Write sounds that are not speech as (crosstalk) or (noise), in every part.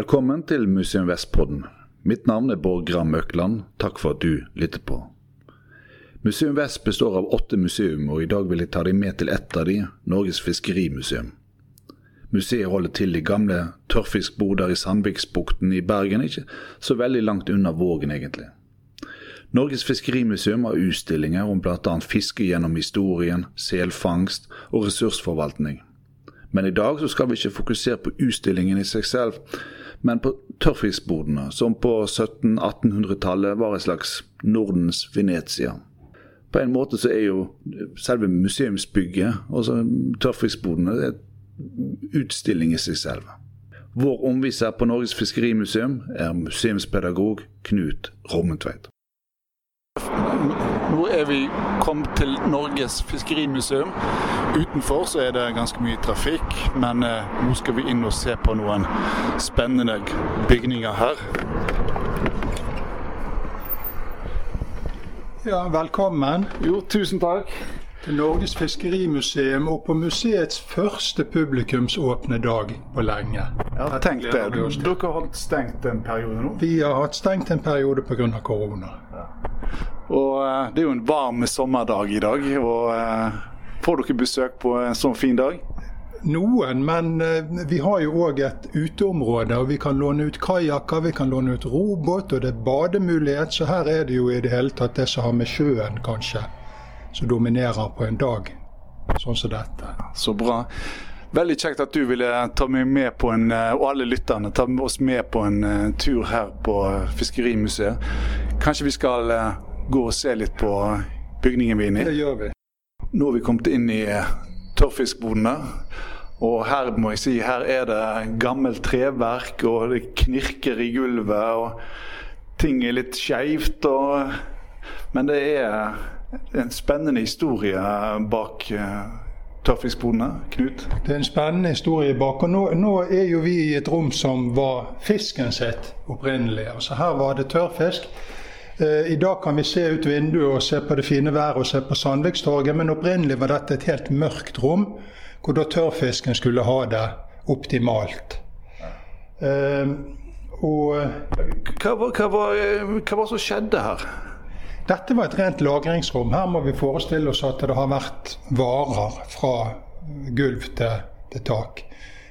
Velkommen til Museum Vest-podden. Mitt navn er Bård Gram Økland. Takk for at du lytter på. Museum Vest består av åtte museum, og i dag vil jeg ta deg med til ett av de, Norges fiskerimuseum. Museet holder til i gamle tørrfiskboder i Sandviksbukten i Bergen, ikke så veldig langt unna Vågen egentlig. Norges fiskerimuseum har utstillinger om bl.a. fiske gjennom historien, selfangst og ressursforvaltning. Men i dag skal vi ikke fokusere på utstillingen i seg selv, men på tørrfiskbodene, som på 1700-1800-tallet var et slags Nordens Venezia. På en måte så er jo selve museumsbygget, altså tørrfiskbodene, utstilling i seg selv. Vår omviser på Norges fiskerimuseum er museumspedagog Knut Rommentveit. Nå er vi kommet til Norges fiskerimuseum. Utenfor så er det ganske mye trafikk, men eh, nå skal vi inn og se på noen spennende bygninger her. Ja, velkommen Jo, tusen takk. til Norges fiskerimuseum og på museets første publikumsåpne dag på lenge. Ja, tenk det. Dere har holdt stengt en periode nå. Vi har hatt stengt en periode pga. korona. Og eh, det er jo en varm sommerdag i dag. Og eh, får dere besøk på en sånn fin dag? Noen, men eh, vi har jo òg et uteområde. og Vi kan låne ut kajakker, vi kan låne ut robåt, og det er bademulighet. Så her er det jo i det hele tatt det som har med sjøen, kanskje, som dominerer på en dag sånn som dette. Så bra. Veldig kjekt at du ville ta meg med på en, og alle lytterne ta oss med på en tur her på Fiskerimuseet. Kanskje vi skal uh, gå og se litt på bygningen vi er inne i? Det gjør vi. Nå har vi kommet inn i uh, tørrfiskbodene. Og her må jeg si, her er det gammelt treverk, og det knirker i gulvet. og Ting er litt skeivt. Men det er en spennende historie bak tørrfiskbodene. Knut? Det er en spennende historie bak. og nå, nå, er jo vi i et rom som var fisken sitt opprinnelig. Altså Her var det tørrfisk. Eh, I dag kan vi se ut vinduet og se på det fine været og se på Sandvikstorget, men opprinnelig var dette et helt mørkt rom, hvor da tørrfisken skulle ha det optimalt. Eh, og hva, hva, var, hva var det som skjedde her? Dette var et rent lagringsrom. Her må vi forestille oss at det har vært varer fra gulv til, til tak.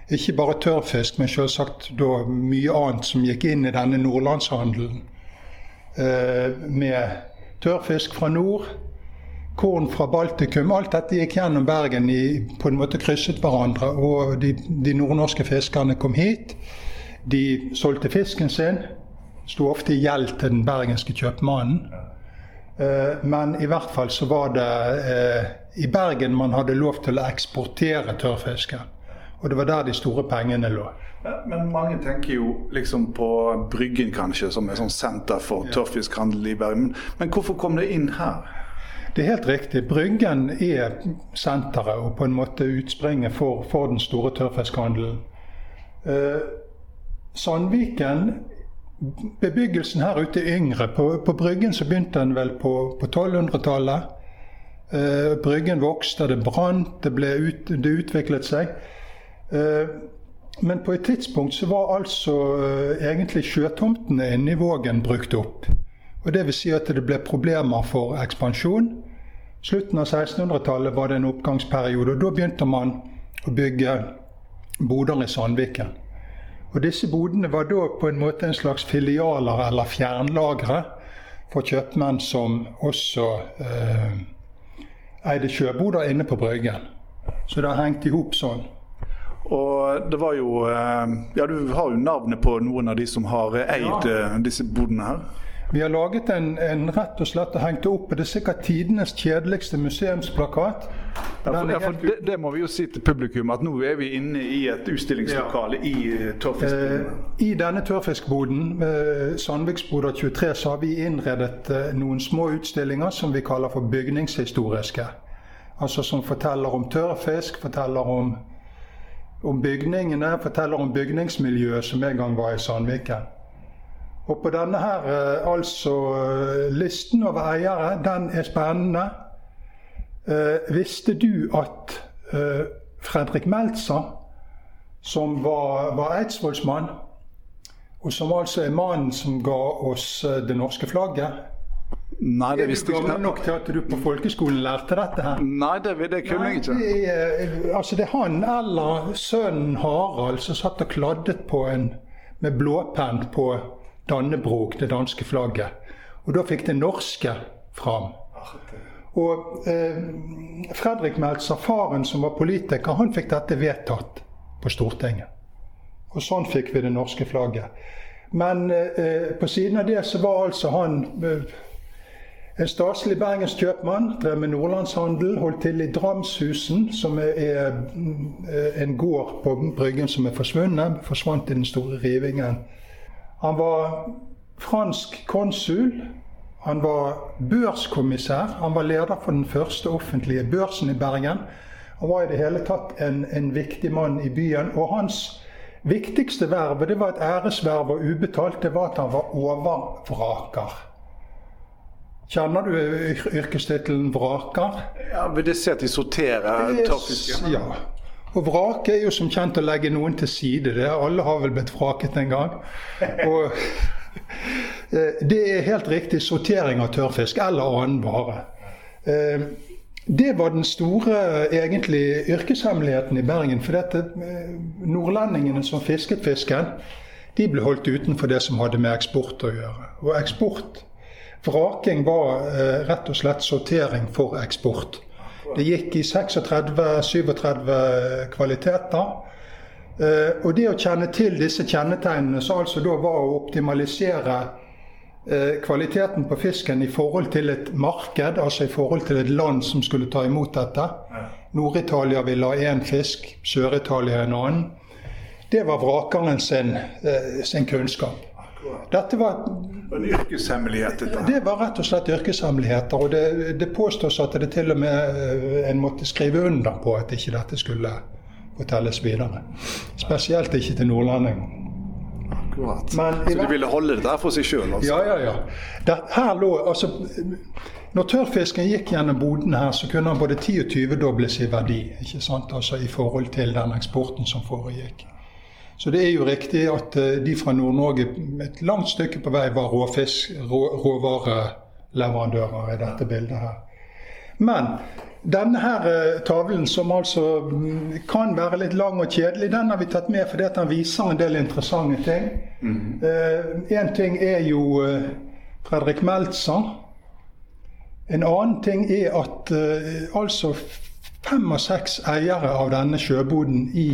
Ikke bare tørrfisk, men selvsagt mye annet som gikk inn i denne nordlandshandelen. Eh, med tørrfisk fra nord, korn fra Baltikum. Alt dette gikk gjennom Bergen i på en måte krysset hverandre. Og de, de nordnorske fiskerne kom hit. De solgte fisken sin. Sto ofte i gjeld til den bergenske kjøpmannen. Eh, men i hvert fall så var det eh, i Bergen man hadde lov til å eksportere tørrfisken. Og det var der de store pengene lå. Men mange tenker jo liksom på Bryggen kanskje, som er sånn senter for tørrfiskhandel i Bergen. Men hvorfor kom det inn her? Det er helt riktig. Bryggen er senteret og på en måte utspringet for, for den store tørrfiskhandelen. Eh, Sandviken bebyggelsen her ute er yngre. På, på Bryggen så begynte den vel på, på 1200-tallet. Eh, bryggen vokste, det brant, det, ut, det utviklet seg. Eh, men på et tidspunkt så var altså eh, egentlig sjøtomtene inne i Vågen brukt opp. Og det vil si at det ble problemer for ekspansjon. Slutten av 1600-tallet var det en oppgangsperiode, og da begynte man å bygge boder i Sandviken. Og Disse bodene var da på en måte en slags filialer eller fjernlagre for kjøpmenn som også eh, eide sjøboder inne på Bryggen. Så det har hengt i hop sånn. Og det var jo eh, Ja, du har jo navnet på noen av de som har eid ja. Eh, disse bodene her. Vi har laget en, en rett og slett og hengt opp, og det er sikkert tidenes kjedeligste museumsplakat. Ja, for, det, det, må vi jo si til publikum, at nå er vi inne i et utstillingslokale ja. i eh, tørrfiskboden. Eh, I denne tørrfiskboden, eh, Sandviksboda 23, så har vi innredet eh, noen små utstillinger som vi kaller for bygningshistoriske. Altså som forteller om tørrfisk, forteller om, om bygningene, forteller om bygningsmiljøet som en gang var i Sandviken. Og på denne her, eh, altså eh, listen over eiere, den er spennende. Eh, visste du at eh, Fredrik Meltzer, som var, var eidsvollsmann, Og som altså er mannen som ga oss eh, det norske flagget. Nei, det visste er du jeg gammel nok til at du på folkeskolen lærte dette her? Nei, det, det kunne jeg ikke. Det er, altså det er han eller sønnen Harald som satt og kladdet på en, med blåpenn på Dannebrog, det danske flagget. Og da fikk det norske fram. Og eh, Fredrik Meltzer, faren som var politiker, han fikk dette vedtatt på Stortinget. Og sånn fikk vi det norske flagget. Men eh, på siden av det så var altså han eh, en staselig bergensk kjøpmann, drev med nordlandshandel, holdt til i Dramshusen, som er, en gård på Bryggen som er forsvunnet. Forsvant i den store rivingen. Han var fransk konsul. Han var børskommissær. Han var leder for den første offentlige børsen i Bergen. Han var i det hele tatt en, en viktig mann i byen. Og hans viktigste verv, det var et æresverv og ubetalt, det var at han var overvraker. Kjenner du yrkestittelen vraker? Ja, Vil det si at de sorterer tørrfisk. Ja. Og vrake er jo som kjent å legge noen til side. Det. Alle har vel blitt vraket en gang. Og (laughs) eh, det er helt riktig sortering av tørrfisk eller annen vare. Eh, Det var den store egentlig yrkeshemmeligheten i Bergen. For dette, eh, nordlendingene som fisket fisken, de ble holdt utenfor det som hadde med eksport å gjøre. Og eksport Vraking var eh, rett og slett sortering for eksport. Det gikk i 36-37 kvaliteter. Eh, og det å kjenne til disse kjennetegnene, som altså da var å optimalisere eh, kvaliteten på fisken i forhold til et marked, altså i forhold til et land som skulle ta imot dette. Nord-Italia ville ha én fisk, Sør-Italia en annen. Det var vrakeren sin, eh, sin kunnskap. Dette var En yrkeshemmelighet. dette. det var rett og slett yrkeshemmeligheter. Og det, det påstås at det til og med eh, en måtte skrive under på at ikke dette skulle fortelles videre. Spesielt ikke til nordlendinger. Akkurat. Men Så de ville holde det der for seg sjøl, altså? Ja, ja, ja. Der, her lå, altså, når tørrfisken gikk gjennom bodene her, så kunne han både 10 og 20-dobles i verdi. ikke sant? Altså I forhold til den eksporten som foregikk. Så det er jo riktig at eh, de fra Nord-Norge et langt stykke på vei var råfisk, rå, råvareleverandører i dette bildet her. Men denne her eh, tavlen, som altså mm, kan være litt lang og kjedelig, den har vi tatt med fordi at den viser en del interessante ting. Én ting er jo uh, Fredrik Meltzer. En annen ting er at uh, altså fem og seks eiere av denne sjøboden i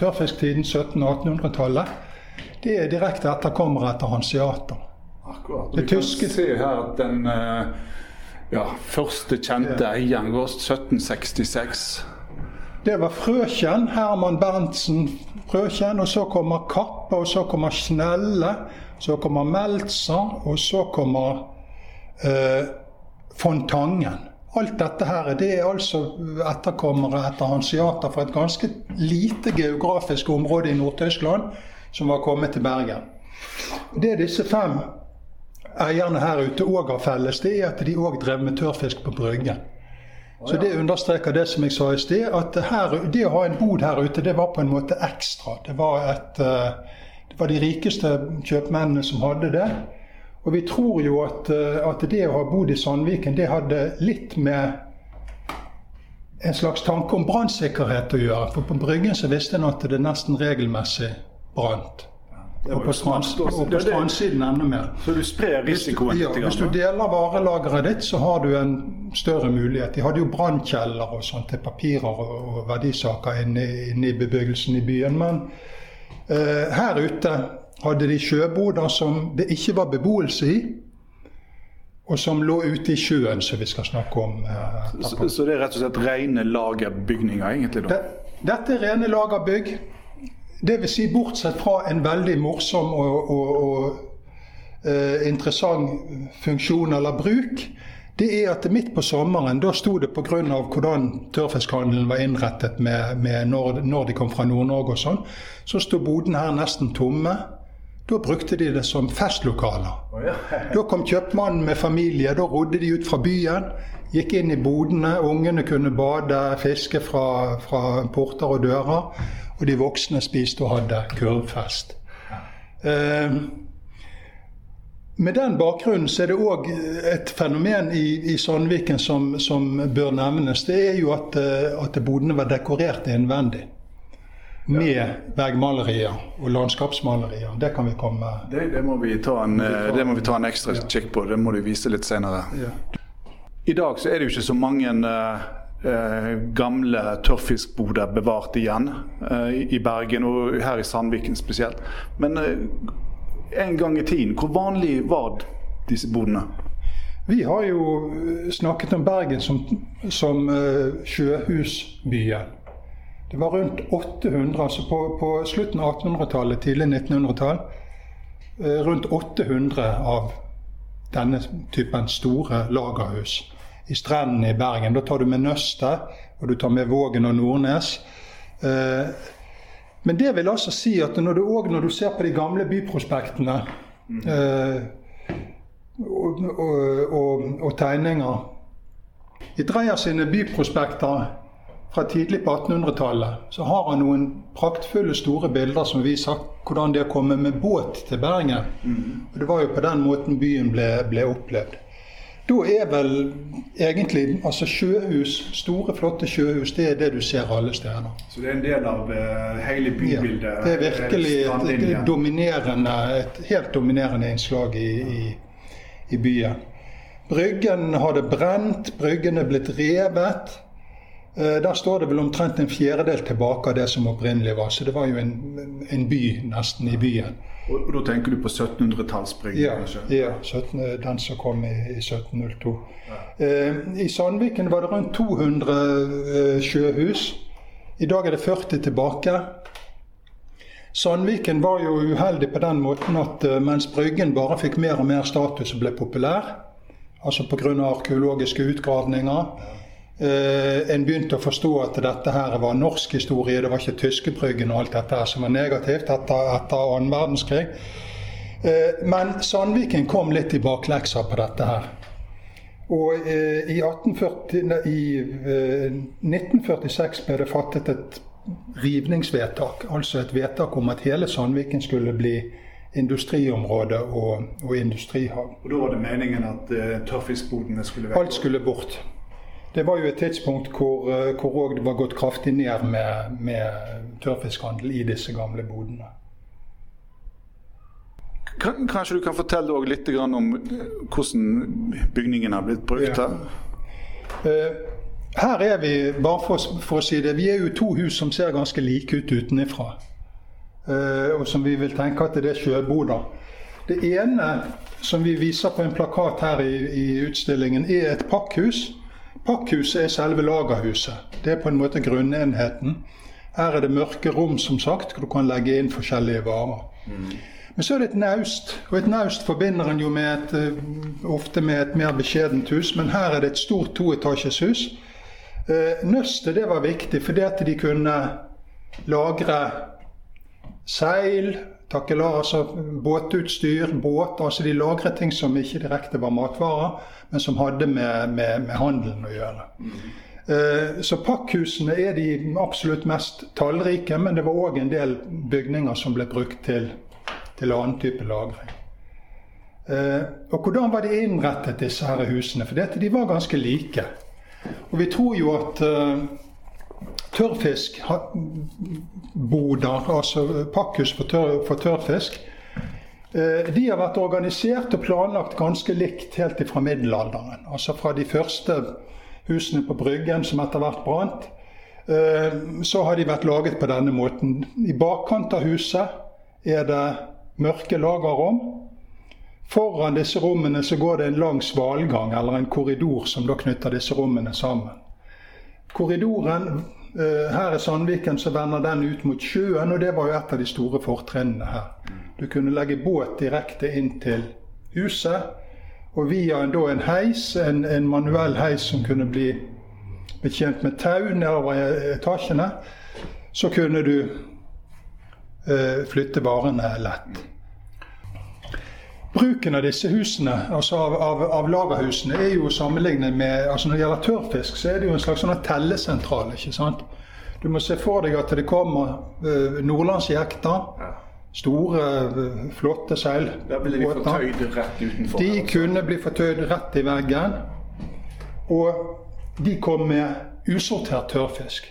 tørrfisktiden 1700-1800-tallet, det er direkte etterkommere etter hanseater. Akkurat. Det Vi kan se her at den eh, ja, første kjente eieren går 1766. Det var Frøkjen, Herman Berntsen Frøkjen, og så kommer Kappe, og så kommer Snelle, så kommer Meltzer, og så kommer eh, von Tangen. Alt dette her, det er altså etterkommere etter hanseater fra et ganske lite geografisk område i Nord-Tyskland som var kommet til Bergen. Det disse fem eierne her ute òg har felles, det er at de òg drev med tørrfisk på Bryggen. Så det understreker det som jeg sa i sted, at her, det å ha en bod her ute, det var på en måte ekstra. Det var, et, eh, det var de rikeste kjøpmennene som hadde det. Og vi tror jo at, eh, at det å ha bodd i Sandviken, det hadde litt med en slags tanke om brannsikkerhet å gjøre. For på Bryggen så visste en at det nesten regelmessig brant. Og på, strand, og på strandsiden enda mer. Så du sprer risikoen Ja, hvis du deler varelageret ditt, så har du en større mulighet. De hadde jo brannkjeller og sånt til papirer og, verdisaker inne, i- inne i bebyggelsen i byen. Men uh, her ute hadde de sjøboder som det ikke var beboelse i, og som lå ute i sjøen, som vi skal snakke om eh. Så, så det er rett og slett rene lagerbygninger, egentlig? da? Det, dette er rene lagerbygg. Dvs. Si bortsett fra en veldig morsom og, og, og eh, interessant funksjon eller bruk. Det er at midt på sommeren, da sto det pga. hvordan tørrfiskhandelen var innrettet med, med når, når de kom fra Nord-Norge og sånn, så sto bodene her nesten tomme. Da brukte de det som festlokaler. (laughs) Da kom kjøpmannen med familie. Da rodde de ut fra byen. Gikk inn i bodene. Ungene kunne bade, fiske fra, fra porter og dører. Og de voksne spiste og hadde kurvfest. Eh, med den bakgrunnen så er det òg et fenomen i, i Sandviken som, som, bør nevnes. Det er jo at, eh, at bodene var dekorert innvendig. Med bergmalerier og landskapsmalerier. Det kan vi komme Det, det, må, vi ta en, det må vi ta en ekstra ja. kikk på. Det må du vise litt senere. Ja. I dag så er det jo ikke så mange eh, gamle tørrfiskboder bevart igjen eh, i Bergen, og her i Sandviken spesielt. Men eh, en gang i tiden, hvor vanlig var disse bodene? Vi har jo snakket om Bergen som, som uh, sjøhusbyen. Det var rundt 800, altså på, på slutten av 1800-tallet, tidlig 1900-tall. Uh, rundt 800 av denne typen store lagerhus i strendene i Bergen. Da tar du med Nøstet, og du tar med Vågen og Nordnes. Eh, men det vil altså si at når du, også, når du ser på de gamle byprospektene eh, og, og, og, og, tegninger I Dreyer sine byprospekter fra tidlig på 1800-tallet så har han noen praktfulle, store bilder som viser hvordan det å komme med båt til Bergen. Mm. Og Det var jo på den måten byen ble, ble opplevd. Da er vel egentlig altså sjøhus, store, flotte sjøhus, det er det du ser alle steder. Så det er en del av uh, hele bybildet? Ja, det er virkelig et, et, dominerende, et helt dominerende innslag i, i, i byen. Bryggen hadde brent, bryggen er blitt revet. Eh, der står det vel omtrent en fjerdedel tilbake av det som opprinnelig var. Så det var jo en, en by nesten i byen. Og, og Da tenker du på 1700-tallsbryggen? Ja, ja 17, den som kom i, i 1702. Ja. Eh, I Sandviken var det rundt 200 eh, sjøhus. I dag er det 40 tilbake. Sandviken var jo uheldig på den måten at eh, mens Bryggen bare fikk mer og mer status og ble populær, altså pga. arkeologiske utgravninger en begynte å forstå at dette her var norsk historie, det var ikke tyskebryggen og alt dette her som var negativt etter, etter annen verdenskrig. Uh, men Sandviken kom litt i bakleksa på dette her. Og uh, i, 1840, i 1946 ble det fattet et rivningsvedtak, altså et vedtak om at hele Sandviken skulle bli industriområde og, og industrihavn. Og Da var det meningen at tørrfiskbodene skulle vekk? Alt skulle bort. Det var jo et tidspunkt hvor, eh, hvor det var gått kraftig ned med, med tørrfiskhandel i disse gamle bodene. Kanskje du kan fortelle litt om eh, hvordan bygningen har blitt brukt her? Ja. Her er vi, bare for, for, å si det, vi er jo to hus som ser ganske like ut utenfra. Og som vi vil tenke at det er sjøboder. Det ene som vi viser på en plakat her i, i utstillingen, er et pakkhus Pakkhuset er selve lagerhuset. Det er på en måte grunnenheten. Her er det mørke rom, som sagt, hvor du kan legge inn forskjellige varer. Mm. Men så er det et naust, og et naust forbinder en jo med et, eh, ofte med et mer beskjedent hus. Men her er det et stort toetasjes hus. Eh, nøstet det var viktig fordi at de kunne lagre seil, takkelar, altså båtutstyr, båt. Altså de lagret ting som ikke direkte var matvarer, men som hadde med, med, med handelen å gjøre. Uh, så pakkhusene er de absolutt mest tallrike, men det var òg en del bygninger som ble brukt til, til annen type lagring. Uh, og hvordan var de innrettet, disse her husene? For dette, de var ganske like. Og vi tror jo at uh, tørrfiskboder, altså pakkhus for, tør, for tørrfisk, eh, de har vært organisert og planlagt ganske likt helt fra middelalderen. Altså fra de første husene på Bryggen som etter hvert brant. Eh, så har de vært laget på denne måten. I bakkant av huset er det mørke lagerrom. Foran disse rommene så går det en lang svalgang, eller en korridor, som da knytter disse rommene sammen. Korridoren Eh, her i Sandviken så vender den ut mot sjøen, og det var jo et av de store fortrinnene her. Du kunne legge båt direkte inn til huset, og via en, en heis, en, en, manuell heis som kunne bli betjent med tau nedover etasjene, så kunne du eh, flytte varene lett. Bruken av disse husene, altså av, av, av lagerhusene, er jo sammenlignet med altså Når det gjelder tørrfisk, så er det jo en slags sånn tellesentral. ikke sant? Du må se for deg at det kommer uh, nordlandsjekter. Store, flotte seilbåter. Da ville de fortøyd rett utenfor? De altså. kunne bli fortøyd rett i veggen. Og de kom med usortert tørrfisk.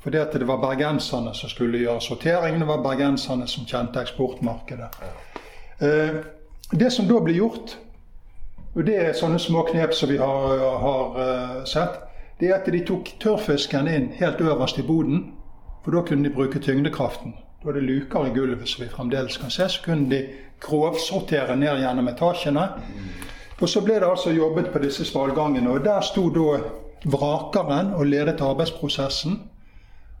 Fordi at det var bergenserne som skulle gjøre sorteringen. Det var bergenserne som kjente eksportmarkedet. Eh, det som da ble gjort, og det er sånne små knep som vi har, har uh, sett, det er at de tok tørrfisken inn helt øverst i boden. For da kunne de bruke tyngdekraften. Da det luker i gulvet som vi fremdeles kan se. Så kunne de grovsortere ned gjennom etasjene. Og så ble det altså jobbet på disse svalgangene. Og der sto da vrakeren og ledet arbeidsprosessen.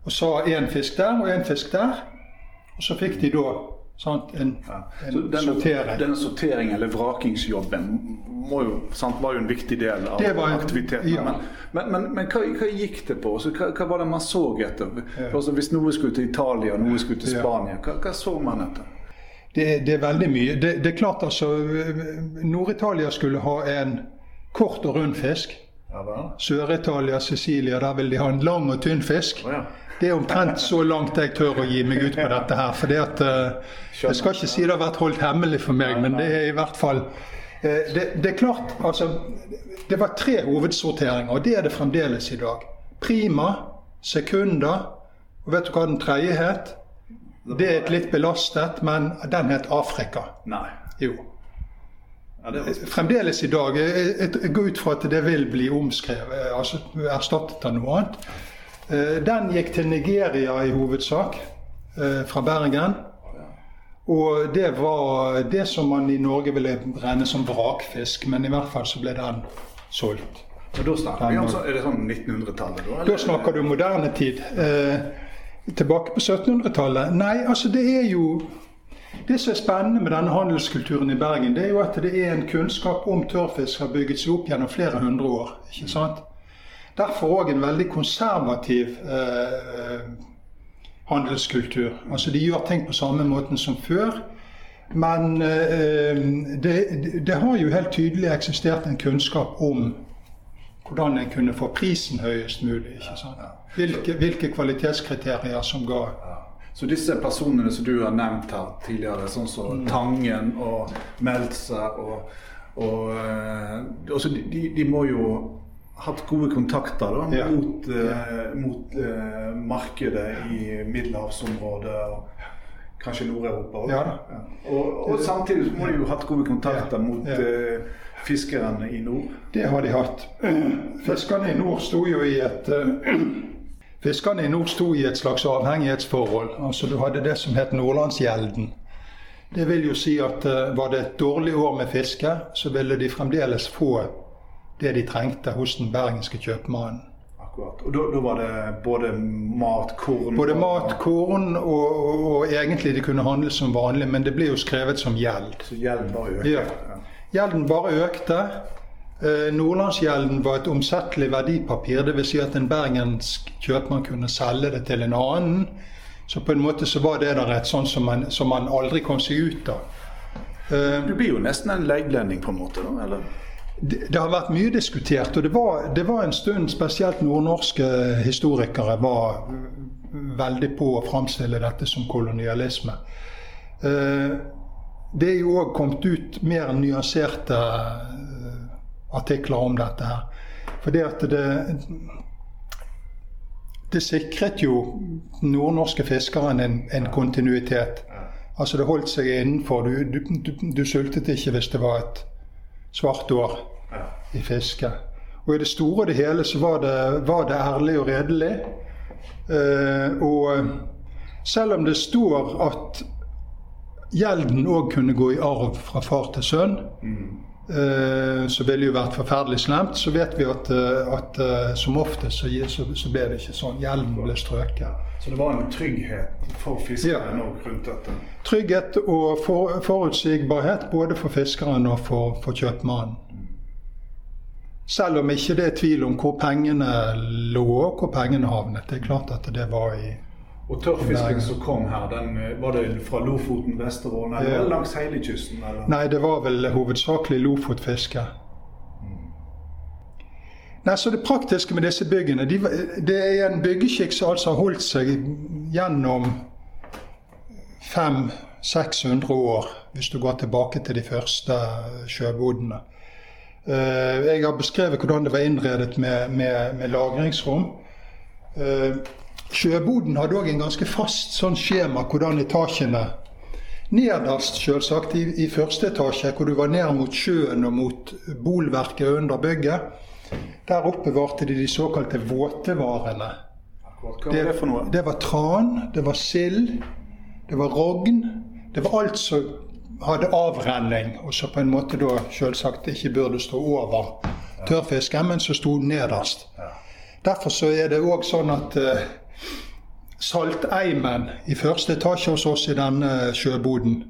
Og sa én fisk der og én fisk der. Og så fikk de da sant, en, en denne, sortering. Denne sorteringen, eller vrakingsjobben, jo, sant, var jo en viktig del av var, aktiviteten. Ja. Men, men, men, men hva, hva, gikk det på? Så hva, hva, var det man så etter? Ja. Altså, hvis noe skulle til Italia, noe skulle til Spania, hva, hva så man etter? Det, det, er veldig mye. Det, det er klart altså Nord-Italia skulle ha en kort og rund fisk. Ja, Sør-Italia, Sicilia, der vil de ha en lang og tynn fisk. Det er omtrent så langt jeg tør å gi meg ut på dette her. For det at, uh, jeg skal ikke si det har vært holdt hemmelig for meg, men det er i hvert fall uh, det, det, er klart, altså Det var tre hovedsorteringer, og det er det fremdeles i dag. Prima, sekunder, og vet du hva den tredje het? Det er et litt belastet, men den het Afrika. Nei. Jo. Ja, Fremdeles i dag. Jeg, jeg, går ut fra at det vil bli omskrevet, altså erstattet av noe annet. Eh, den gikk til Nigeria i hovedsak, eh, fra Bergen. Og det var det som man i Norge ville regne som vrakfisk, men i hvert fall så ble den solgt. Og da snakker vi om, Er det sånn 1900-tallet? Da, da snakker du moderne tid. Eh, tilbake på 1700-tallet? Nei, altså det er jo det som er spennende med denne handelskulturen i Bergen, det er jo at det er en kunnskap om tørrfisk har bygget seg opp gjennom flere hundre år. ikke sant? Derfor òg en veldig konservativ eh, handelskultur. Altså De gjør ting på samme måten som før. Men eh, det, det, har jo helt tydelig eksistert en kunnskap om hvordan en kunne få prisen høyest mulig. Hvilke, hvilke kvalitetskriterier som ga så disse personene som du har nevnt her tidligere, sånn som mm. Tangen og Meltzer og, og, og altså de, de, må jo hatt gode kontakter da, ja. mot, uh, mot uh, markedet i middelhavsområdet og kanskje Nord-Europa òg. Ja. Og, og, samtidig må de jo hatt gode kontakter mot uh, fiskerne i nord. Det har de hatt. (clears throat) Fiskerne i nord sto jo i et (clears throat) Fiskerne i nord sto i et slags avhengighetsforhold. Altså Du hadde det som het Nordlandsgjelden. Det vil jo si at var det et dårlig år med fiske, så ville de fremdeles få det de trengte hos den bergenske kjøpmannen. Akkurat. Og da, da, var det både mat, korn Både mat, korn og, og, og, egentlig de kunne handle som vanlig, men det ble jo skrevet som gjeld. Så gjelden bare økte? Ja. Gjelden bare økte. Eh, Nordlandsgjelden var et omsettelig verdipapir. Dvs. Si at en bergensk kjøpmann kunne selge det til en annen. Så på en måte så var det der et sånt som man, som man aldri kom seg ut av. Eh, du blir jo nesten en leiglending på en måte, da? eller? Det, har vært mye diskutert, og det var, det var en stund spesielt nordnorske historikere var veldig på å framstille dette som kolonialisme. Eh, det er jo òg kommet ut mer nyanserte eh, artikler om dette her. Det at det det sikret jo nordnorske fiskeren en, en kontinuitet. Altså det holdt seg innenfor. Du, du, du, du sultet ikke hvis det var et svart år i fiske. Og i det store og det hele så var det, var det ærlig og redelig. Eh, og selv om det står at gjelden òg kunne gå i arv fra far til sønn, mm. eh, så ville jo vært forferdelig slemt, så vet vi at, eh, at eh, som oftest så, så, så, ble det ikke sånn. Gjelden ble strøket. Så det var en trygghet for fiskeren ja. rundt dette? Trygghet og for, forutsigbarhet både for fiskeren og for, for kjøpmannen. Selv om ikke det er tvil om hvor pengene lå hvor pengene havnet. Det er klart at det var i Og tørrfisken som kom her, den, var det fra Lofoten, Vesterålen eller ja. langs hele kysten? Eller? Nei, det var vel hovedsakelig lofotfiske. Nei, så Det praktiske med disse byggene de, Det er en byggeskikk som altså har holdt seg gjennom 500-600 år, hvis du går tilbake til de første sjøbodene. Eh, jeg har beskrevet hvordan det var innredet med, med, med lagringsrom. Eh, sjøboden hadde òg en ganske fast sånn skjema hvordan etasjene Nederst, selvsagt, i, i, første etasje, hvor du var ned mot sjøen og mot bolverket under bygget. Der oppbevarte de de såkalte våtevarene. Hva var det for noe? Det var tran, det var sild, det var rogn. Det var alt som hadde avrenning, og som på en måte da selvsagt ikke burde stå over tørrfisken, men som sto nederst. Derfor så er det òg sånn at uh, salteimen i første etasje hos oss i denne sjøboden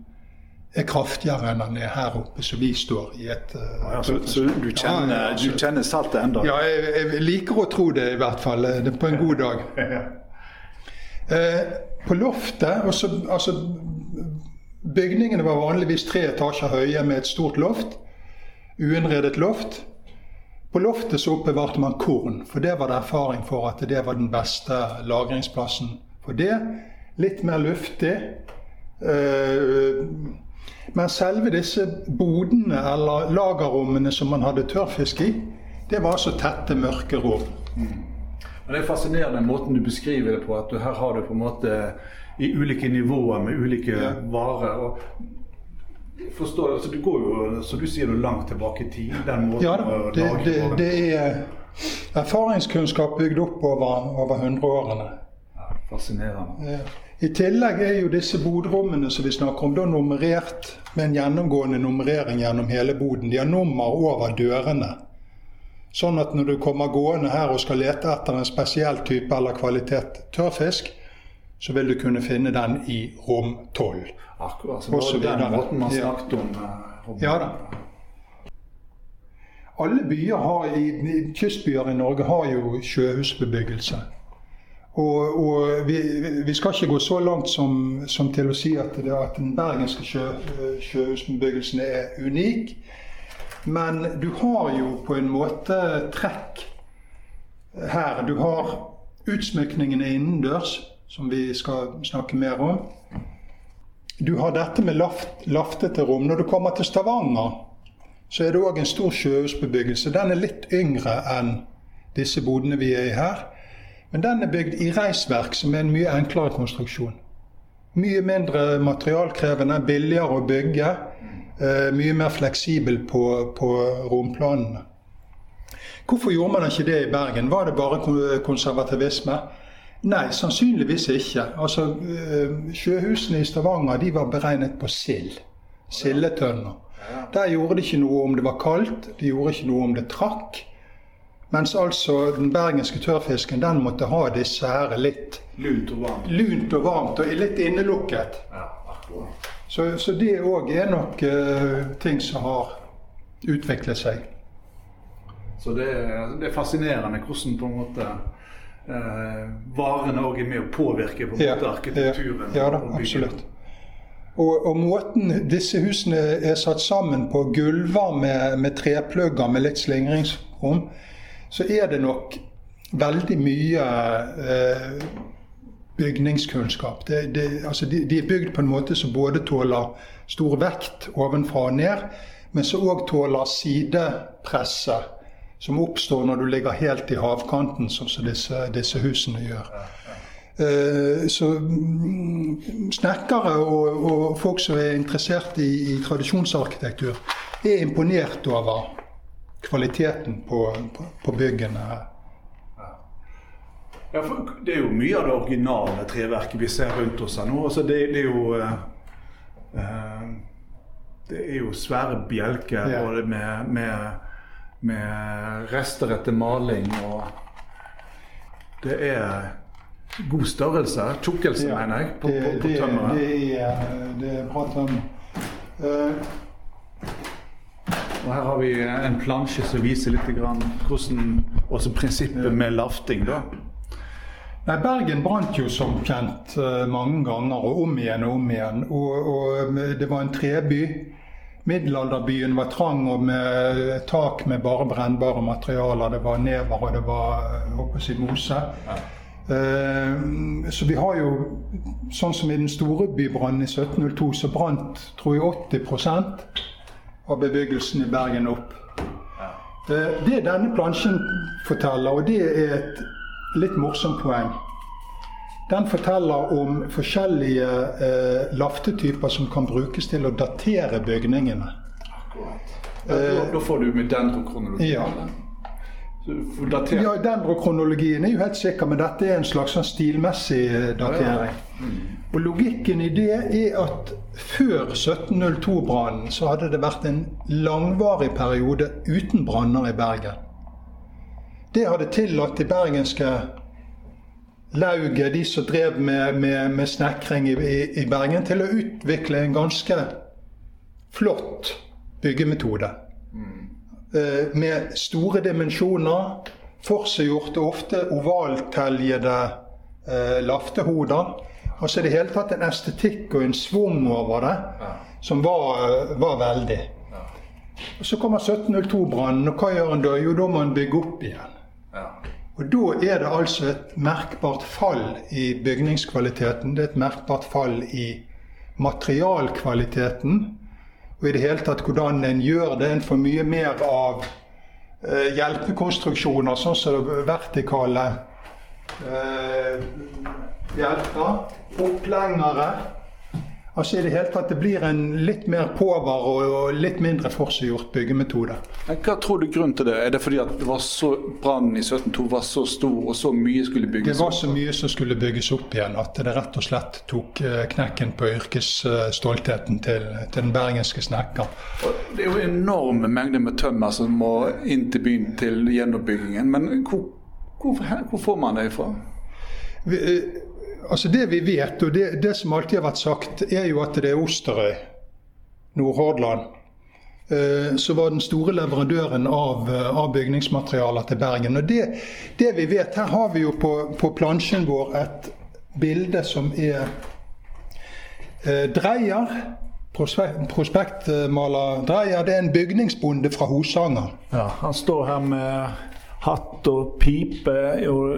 er kraftigere enn den er her oppe, som vi står i et uh, ja, så, så, du kjenner, ja, du kjenner saltet enda? Ja, jeg, jeg, liker å tro det, i hvert fall. Det på en god dag. (laughs) uh, på loftet også, altså, Bygningene var vanligvis tre etasjer høye med et stort loft. Uinnredet loft. På loftet så oppbevarte man korn, for det var det erfaring for at det var den beste lagringsplassen for det. Litt mer luftig. Eh, men selve disse bodene eller lagerrommene som man hadde tørrfisk i, det var altså tette, mørke rom. Mm. Det er fascinerende måten du beskriver det på. At her har du på en måte i ulike nivåer med ulike ja. varer. og forstår, altså Du går jo som du sier langt tilbake i tid. den måten Ja da, det, det, det, er erfaringskunnskap bygd opp over, over 100-årene. Ja, fascinerende. I tillegg er jo disse bodrommene som vi snakker om, da nummerert med en gjennomgående nummerering gjennom hele boden. De har nummer over dørene. Sånn at når du kommer gående her og skal lete etter en spesiell type eller kvalitet tørrfisk, så vil du kunne finne den i rom 12. Akkurat. Så det var den måten man snakket om. Uh, ja da. Alle byer har, i, kystbyer i Norge har jo sjøhusbebyggelse. Og, og vi, vi, skal ikke gå så langt som, som til å si at, det, at den bergenske sjø, sjøhusbebyggelsen er unik. Men du har jo på en måte trekk her. Du har utsmykningene innendørs som vi skal snakke mer om. Du har dette med laft, laftete rom. Når du kommer til Stavanger, så er det òg en stor sjøhusbebyggelse. Den er litt yngre enn disse bodene vi er i her. Men den er bygd i reisverk, som er en mye enklere konstruksjon. Mye mindre materialkrevende, billigere å bygge. Uh, mye mer fleksibel på, på romplanene. Hvorfor gjorde man ikke det i Bergen? Var det bare konservativisme? Nei, sannsynligvis ikke. Altså, eh, Sjøhusene i Stavanger de var beregnet på sild. Sildetønner. Der gjorde det ikke noe om det var kaldt, det gjorde ikke noe om det trakk. Mens altså den bergenske tørrfisken den måtte ha disse her litt Lunt og varmt. Lunt og varmt, og litt innelukket. Ja, akkurat. Så, så det òg er nok uh, ting som har utviklet seg. Så det, det er fascinerende hvordan på en måte varene òg er med å påvirke på en måte arkitekturen. Ja, da, absolutt. Og, og, måten disse husene er satt sammen på, gulver med, med treplugger med litt slingringsrom, så er det nok veldig mye eh, bygningskunnskap. Det, det, altså de, de, er bygd på en måte som både tåler stor vekt ovenfra og ned, men som òg tåler sidepresset som oppstår når du ligger helt i havkanten, sånn som disse, disse husene gjør. Uh, så mm, snekkere og, og, folk som er interessert i, i, tradisjonsarkitektur, er imponert over kvaliteten på, på, på byggene her. Ja, det er jo mye av det originale treverket vi ser rundt oss her nå. Altså det, det, er jo uh, Det er jo svære bjelker ja. med, med med rester etter maling. og Det er god størrelse, tjukkelse, ja, mener jeg, på, det, på, på tømmeret. Det, er, det er bra tømmer. Uh, og Her har vi en plansje som viser litt grann hvordan også prinsippet med lafting. da. Nei, Bergen brant jo som kjent uh, mange ganger, og om igjen og om igjen. Og, og det var en treby. Middelalderbyen var trang og med tak med bare brennbare materialer. Det var never og det var si, mose. Eh, så vi har jo, sånn som i den store bybrannen i 1702, så brant tror jeg 80% av bebyggelsen i Bergen opp. Eh, det denne plansjen forteller, og det er et litt morsomt poeng den forteller om forskjellige eh, laftetyper som kan brukes til å datere bygningene. Da, da får du med dendrokronologien? Ja. Datert. Ja, Dendrokronologien er jo helt sikker, men dette er en slags sånn stilmessig eh, datering. Og Logikken i det er at før 1702-brannen så hadde det vært en langvarig periode uten branner i Bergen. Det hadde tillatt de bergenske lauget, de som drev med, med, med snekring i, i, i, Bergen, til å utvikle en ganske flott byggemetode. Mm. Eh, med store dimensjoner, forseggjorte, ofte ovalteljede eh, laftehoder. Altså i det hele tatt en estetikk og en svung over det ja. som var, eh, var veldig. Ja. Og Så kommer 1702-brannen, og hva gjør en da? Jo, da må en bygge opp igjen. Og Da er det altså et merkbart fall i bygningskvaliteten. Det er et merkbart fall i materialkvaliteten. Og i det hele tatt hvordan en gjør det. En får mye mer av eh, hjelpekonstruksjoner, sånn som det vertikale eh, hjelper. Opplengere. Altså i det hele tatt Det blir en litt mer påvar og litt mindre forseggjort byggemetode. Hva tror du grunnen til det? Er det fordi at det var så brannen i 1702 var så stor og så mye skulle bygges opp? Det var så mye som skulle bygges opp igjen at det rett og slett tok eh, knekken på yrkesstoltheten til, til den bergenske snekker. Det er jo enorme mengder med tømmer som må inn til byen til gjenoppbyggingen. Men hvor, hvor, hvor får man det ifra? Vi, eh, altså Det vi vet, og det, det, som alltid har vært sagt, er jo at det er Osterøy, Nordhordland, eh, som var den store leverandøren av, eh, av bygningsmaterialer til Bergen. Og det, det, vi vet, Her har vi jo på, på plansjen vår et bilde som er eh, Dreier. Prospektmaler Dreier. Det er en bygningsbonde fra Hosanger. Ja, Han står her med hatt og pipe, og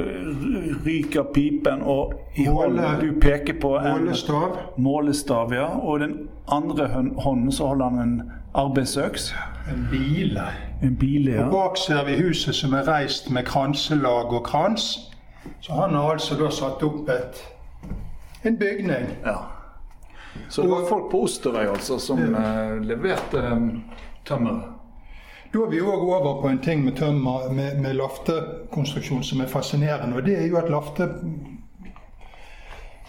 ryker pipen, og i hånden du peker på en målestav. målestav ja. Og den andre hånden så holder han en arbeidsøks. En bile. En bile, ja. Og bak ser vi huset som er reist med kranselag og krans. Så han har altså da satt opp et, en bygning. Ja. Så det var folk på Osterøy altså som ja. uh, leverte um, tømmeret? Da er vi òg over på en ting med tømmer, med, med laftekonstruksjon som er fascinerende. Og det er jo at lafte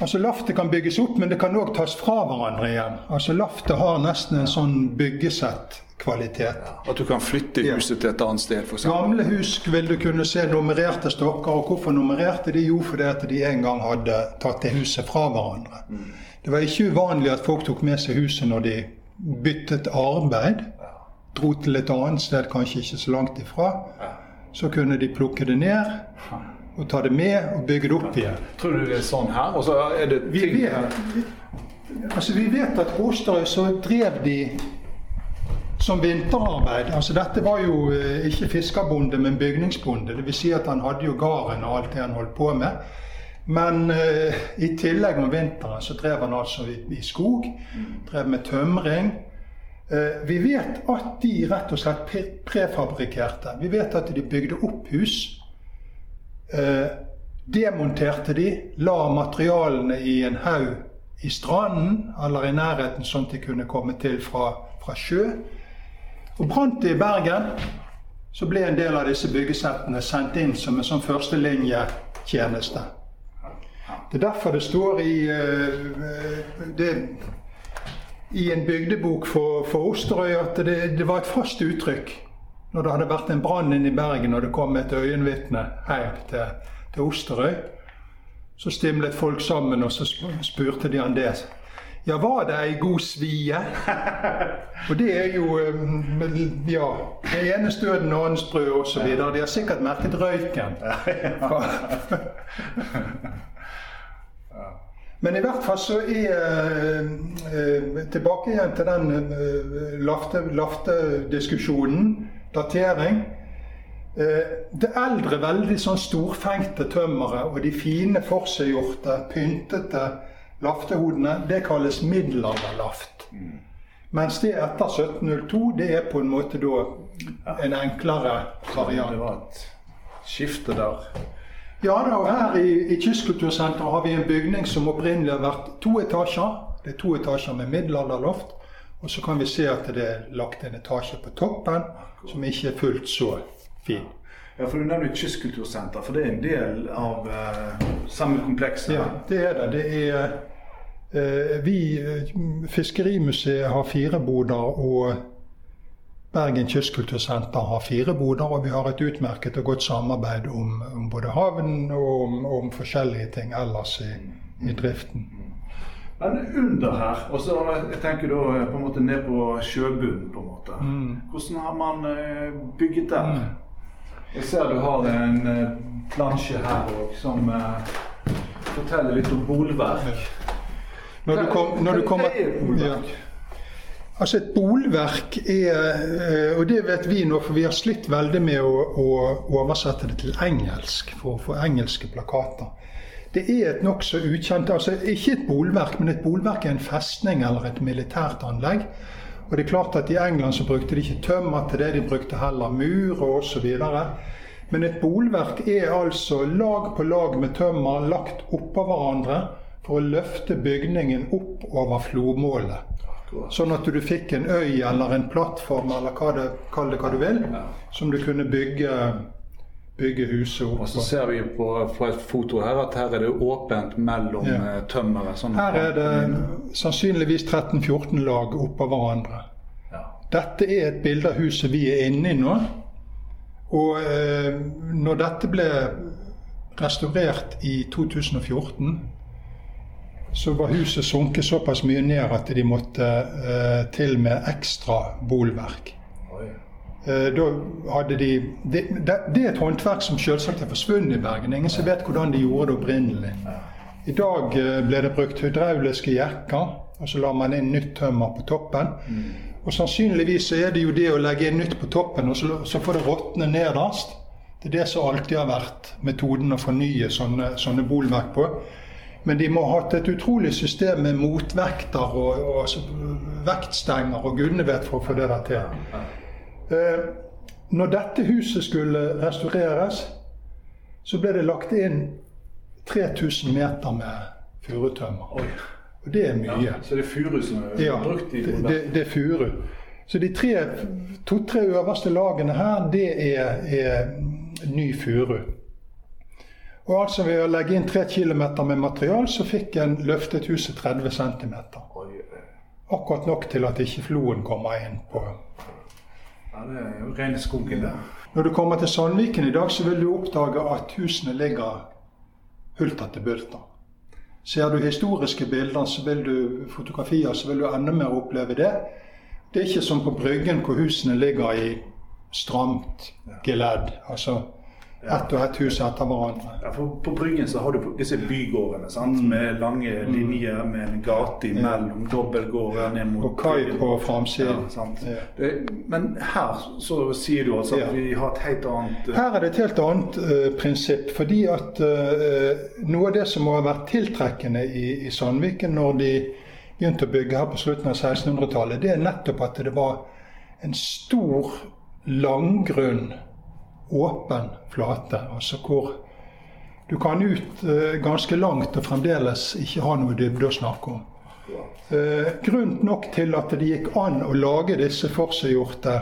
Altså Laftet kan bygges opp, men det kan òg tas fra hverandre igjen. Altså Laftet har nesten en sånn byggesett-kvalitet. At du kan flytte huset til et annet sted? For Gamle hus vil du kunne se nummererte stokker. Og hvorfor nummererte de? Jo, fordi at de en gang hadde tatt det huset fra hverandre. Mm. Det var ikke uvanlig at folk tok med seg huset når de byttet arbeid dro til et annet sted, kanskje ikke så langt ifra, så kunne de plukke det ned og ta det med og bygge det opp igjen. Tror du det er sånn her? Og så er det vi vet, vi, altså vi vet at på så drev de som vinterarbeid. Altså Dette var jo eh, ikke fiskerbonde, men bygningsbonde. Dvs. Si at han hadde jo gården og alt det han holdt på med. Men uh, i tillegg om vinteren så drev han altså i, i skog. Drev med tømring. Eh, vi vet at de rett og slett prefabrikkerte. Vi vet at de bygde opp hus. Eh, demonterte de, la materialene i en haug i stranden eller i nærheten, sånn at de kunne komme til fra, fra sjø. Og Brant det i Bergen, så ble en del av disse byggesettene sendt inn som en sånn førstelinjetjeneste. Det er derfor det står i uh, det i en bygdebok for, for Osterøy at det, det, var et fast uttrykk når det hadde vært en brann inne i Bergen og det kom et øyenvitne hjem til, til Osterøy. Så stimlet folk sammen, og så spurte de han det. Ja, var det ei god svie? (laughs) Og det er jo um, Ja. Det ene støden, en annen sprø osv. De har sikkert merket røyken. (laughs) (laughs) Men i hvert fall så er eh, Tilbake igjen til den eh, laftediskusjonen, datering. Eh, det eldre, veldig sånn storfengte tømmeret og de fine forseggjorte, pyntete laftehodene, det kalles middelalderlaft. Mm. Mens det etter 1702, det er på en måte da en enklere variant. Det var et skifte der. Ja da, og her i, i Kystkultursenteret har vi en bygning som opprinnelig har vært to etasjer. Det er to etasjer med middelalderloft. Og så kan vi se at det er lagt en etasje på toppen som ikke er fullt så fin. Ja, for Du nevner Kystkultursenter, for det er en del av uh, samme komplekset? Ja, det er det. Det er uh, Vi, uh, Fiskerimuseet, har fire boder, og Bergen Kystkultursenter har fire boder. Og vi har et utmerket og godt samarbeid om, om både havn og om, om, forskjellige ting ellers i, i driften. Men under her, og så jeg tenker da på en måte ned på sjøbunnen, på en måte. Mm. Hvordan har man bygget der? Mm. Jeg ser du har en uh, plansje her òg som forteller litt om bolverk. Når du, kom, når du kommer ja. Altså Et bolverk er, uh, og det vet vi nå, for vi har slitt veldig med å, å oversette det til engelsk for å få engelske plakater. Det er et nokså ukjent altså Ikke et bolverk, men et bolverk er en festning eller et militært anlegg. Og det er klart at I England så brukte de ikke tømmer til det, de brukte heller mur og osv. Men et bolverk er altså lag på lag med tømmer lagt oppå hverandre for å løfte bygningen opp over flodmålet. Sånn at du fikk en øy eller en plattform eller hva det, kall det hva du vil, som du kunne bygge bygge huset opp. Og så ser vi på, fra et foto her at her er det åpent mellom ja. Eh, tømmeret. Sånn her er det sannsynligvis 13-14 lag oppå hverandre. Ja. Dette er et bilde av huset vi er inne i nå. Og eh, når dette ble restaurert i 2014, så var huset sunket såpass mye ned at de måtte eh, til med ekstra bolverk. Eh, da hadde de, det, det, er et håndverk som selvsagt er forsvunnet i Bergen. Ingen som vet hvordan de gjorde det opprinnelig. I dag eh, ble det brukt hydrauliske jekker, og så la man inn nytt tømmer på toppen. Mm. Og sannsynligvis er det jo det å legge inn nytt på toppen, og så, så får det råtne nederst. Det er det som alltid har vært metoden å fornye sånne, sånne bolverk på. Men de må ha hatt et utrolig system med motvekter og, og, vektstenger og gudene vet for å få det der til. Eh, når dette huset skulle restaureres, så ble det lagt inn 3000 meter med furutømmer. Og det er mye. Ja, så det er furu som er ja, brukt i det, det, det er furu. Så de to-tre øverste lagene her, det er, er ny furu. Og altså ved å legge inn 3 km med material, så fikk en løftet huset 30 cm. Akkurat nok til at ikke floen kommer inn på ja, det er jo rene skogen der. Når du kommer til Sandviken i dag, så vil du oppdage at husene ligger hulter til bulter. Ser du historiske bilder, så vil du fotografier, så vil du enda mer oppleve det. Det er ikke som på Bryggen, hvor husene ligger i stramt geledd. Altså, ett og ett hus etter hverandre. Ja, for På Bryggen så har du disse bygårdene sant? Mm. med lange mm. linjer med en gate imellom. Dobbeltgårder ned mot Og kai på framsiden. Ja, men her så sier du altså at vi har et helt annet uh... Her er det et helt annet uh, prinsipp. Fordi at uh, noe av det som må ha vært tiltrekkende i, i Sandviken når de begynte å bygge her på slutten av 1600-tallet, det er nettopp at det var en stor langgrunn åpen flate. Altså hvor du kan ut uh, ganske langt og fremdeles ikke ha noe dybde å snakke om. Uh, grunn nok til at det gikk an å lage disse forseggjorte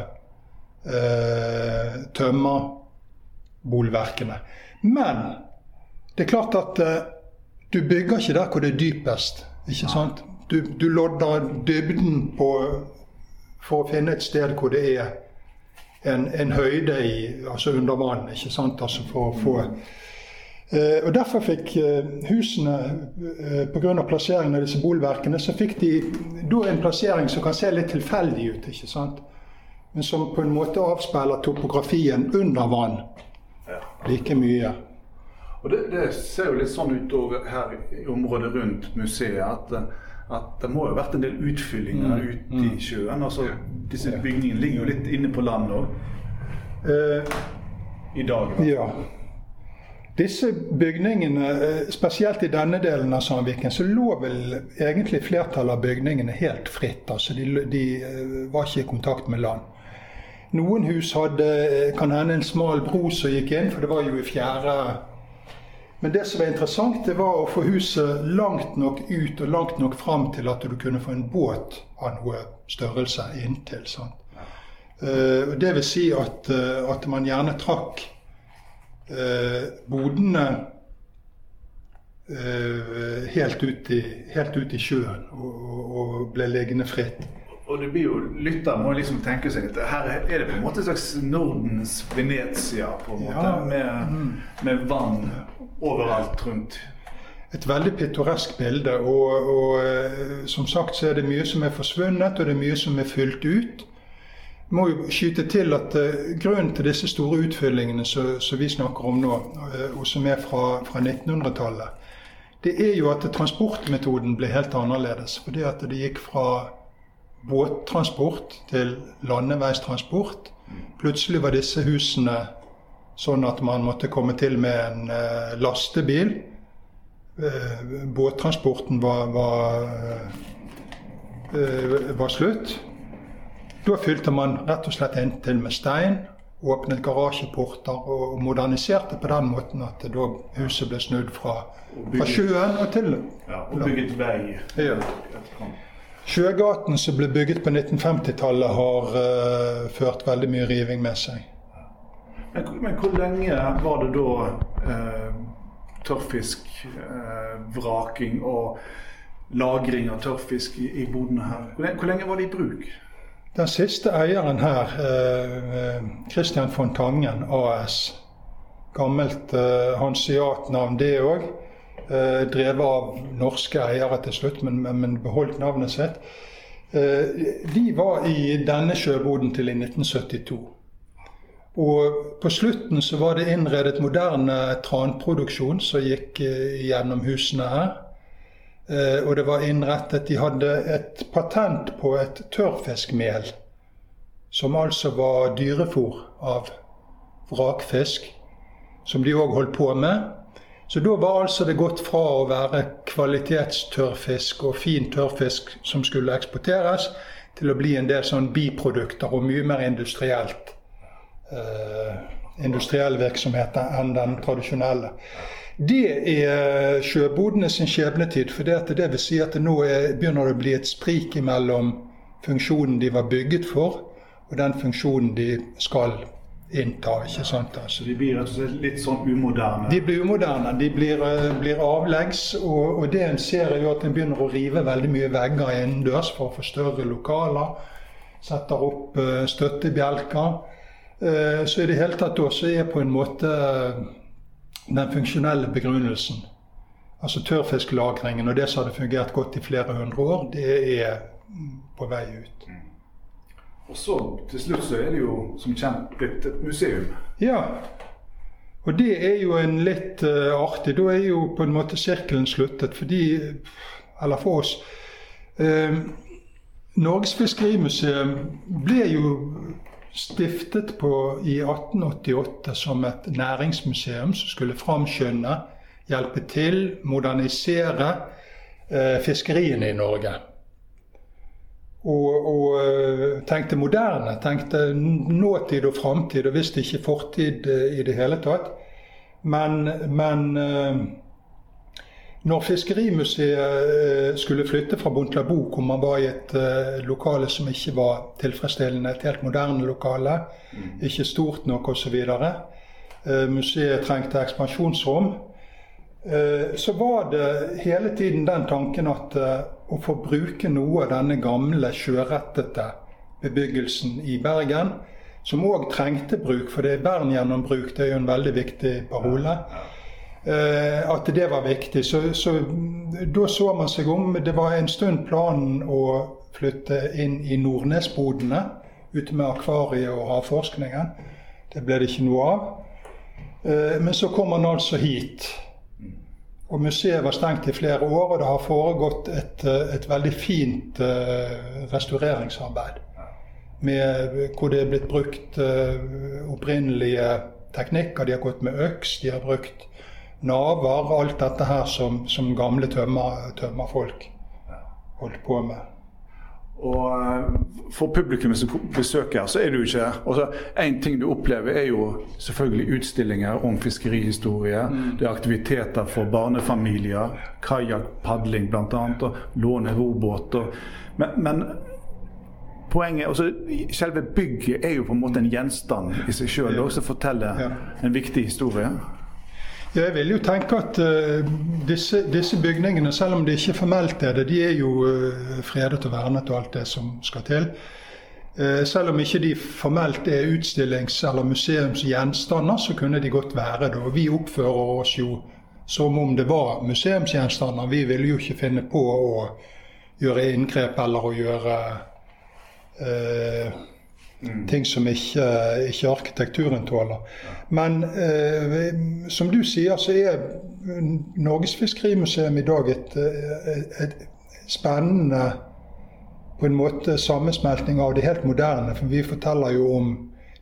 uh, tømmerbolverkene. Men det er klart at uh, du bygger ikke der hvor det er dypest. ikke sant? Du, du lodder dybden på, for å finne et sted hvor det er en, en høyde i, altså under vann. ikke sant, altså for å få eh, og Derfor fikk eh, husene, eh, pga. plasseringen av disse bolverkene, så fikk de da en plassering som kan se litt tilfeldig ut. ikke sant? Men som på en måte avspeiler topografien under vann like mye. Og det, det, ser jo litt sånn ut her i området rundt museet at at det må jo ha vært en del utfyllinger mm. ute i mm. sjøen. altså Disse bygningene ligger jo litt inne på land òg. Eh, i dag. Ja. Disse bygningene, eh, spesielt i denne delen av Sandviken, så lå vel egentlig flertallet av bygningene helt fritt. altså De, de eh, var ikke i kontakt med land. Noen hus hadde kan hende en smal bro som gikk inn, for det var jo i fjerde Men det som var interessant, det var å få huset langt nok ut og langt nok fram til at du kunne få en båt av noe størrelse inntil. sant? Det vil si at, at man gjerne trakk uh, bodene helt, ut i, helt ut i sjøen og, og, ble liggende fritt. Og det blir jo, Lytter må liksom tenke seg at her er det på en måte et slags Nordens Venezia, på en måte, ja. med, mm. med, vann overalt rundt. Et veldig pittoresk bilde. Og, og, eh, som sagt så er det mye som er forsvunnet, og det er mye som er fylt ut må jo skyte til at uh, Grunnen til disse store utfyllingene som vi snakker om nå, uh, og som er fra, fra 1900-tallet, det er jo at transportmetoden ble helt annerledes. Fordi at det gikk fra båttransport til landeveistransport. Plutselig var disse husene sånn at man måtte komme til med en uh, lastebil. båttransporten var, var, var slutt. Da fylte man rett og slett inntil med stein, åpnet garasjeporter og moderniserte på den måten at da huset ble snudd fra, fra sjøen og til ja, Og bygget vei. Ja. Sjøgaten som ble bygget på 1950-tallet, har uh, ført veldig mye riving med seg. Men, hvor lenge var det da eh, tørrfiskvraking eh, og lagring av tørrfisk i, i bodene her? Hvor lenge, hvor lenge var det i bruk? Den siste eieren her, eh, Christian von Tangen AS, gammelt eh, hansiatnavn det òg, eh, drevet av norske eiere til slutt, men, men beholdt navnet sitt. De var i denne sjøboden til i 1972. Og på slutten så var det innredet moderne tranproduksjon som gikk gjennom husene her. Eh, og det var innrettet De hadde et patent på et tørrfiskmel, som altså var dyrefòr av vrakfisk, som de òg holdt på med. Så da var altså det gått fra å være kvalitetstørrfisk og fin tørrfisk som skulle eksporteres, til å bli en del sånn biprodukter og mye mer industrielt. Uh, industriell virksomhet enn den tradisjonelle. Det er sjøbodene sin skjebnetid. For det, det vil si at nå er, begynner det å bli et sprik mellom funksjonen de var bygget for, og den funksjonen de skal innta. ikke sant? Altså, de blir rett og slett litt sånn umoderne? De blir umoderne. De blir, eh, blir avleggs. Og, og, det en ser, er jo at en begynner å rive veldig mye vegger innendørs for å få større lokaler. Setter opp støttebjelker. Uh, så i det hele tatt også er på en måte den funksjonelle begrunnelsen. Altså tørrfisklagringen og det som hadde fungert godt i flere hundre år, det er på vei ut. Mm. Og så til slutt så er det jo som kjent blitt et museum. Ja. Og det er jo en litt uh, artig Da er jo på en måte sirkelen sluttet. Fordi Eller for oss. Uh, Norges Fiskerimuseum ble jo stiftet på i 1888 som et næringsmuseum som skulle framskynde, hjelpe til, modernisere eh, fiskeriene i Norge. Og, og, eh, tenkte moderne, tenkte nåtid og framtid, og visste ikke fortid eh, i det hele tatt. Men, men eh, når Fiskerimuseet eh, skulle flytte fra Bontlabo, hvor man var i et uh, lokale som ikke var tilfredsstillende, et helt moderne lokale, mm. ikke stort nok osv. Uh, museet trengte ekspansjonsrom. Så var det hele tiden den tanken at å få bruke noe av denne gamle, sjørettete bebyggelsen i Bergen, som òg trengte bruk, for det er Bern-gjennombruk, det er jo en veldig viktig parole. Eh, at det var viktig. Så, så, da så man seg om. Det var en stund planen å flytte inn i Nordnesbodene, ute med akvariet og havforskningen. Det ble det ikke noe av. Eh, men så kom man altså hit. Og Museet var stengt i flere år, og det har foregått et, eh, et veldig fint restaureringsarbeid. Med, hvor det er blitt brukt opprinnelige teknikker. De har gått med øks, de har brukt naver. Alt dette her som, som gamle tømmer, tømmerfolk holdt på med. Og eh, for publikum som besøker, så er det jo ikke altså, En ting du opplever, er jo selvfølgelig utstillinger om fiskerihistorie. Mm. Det er aktiviteter for barnefamilier. Kajakkpadling bl.a. Og låne robåter. Men, men poenget altså, Selve bygget er jo på en måte en gjenstand i seg sjøl som forteller en viktig historie. Jeg vil jo tenke at uh, disse, disse, bygningene, selv om de ikke formelt er det, de er jo uh, fredet og vernet og alt det som skal til. Uh, selv om ikke de formelt er utstillings- eller museumsgjenstander, så kunne de godt være det. Og vi oppfører oss jo som om det var museumsgjenstander. Vi ville jo ikke finne på å gjøre inngrep eller å gjøre Mm. Ting som ikke, ikke, arkitekturen tåler. Men eh, som du sier, så er Norges Fiskerimuseum i dag et, et, et, spennende på en måte sammensmelting av det helt moderne. For vi forteller jo om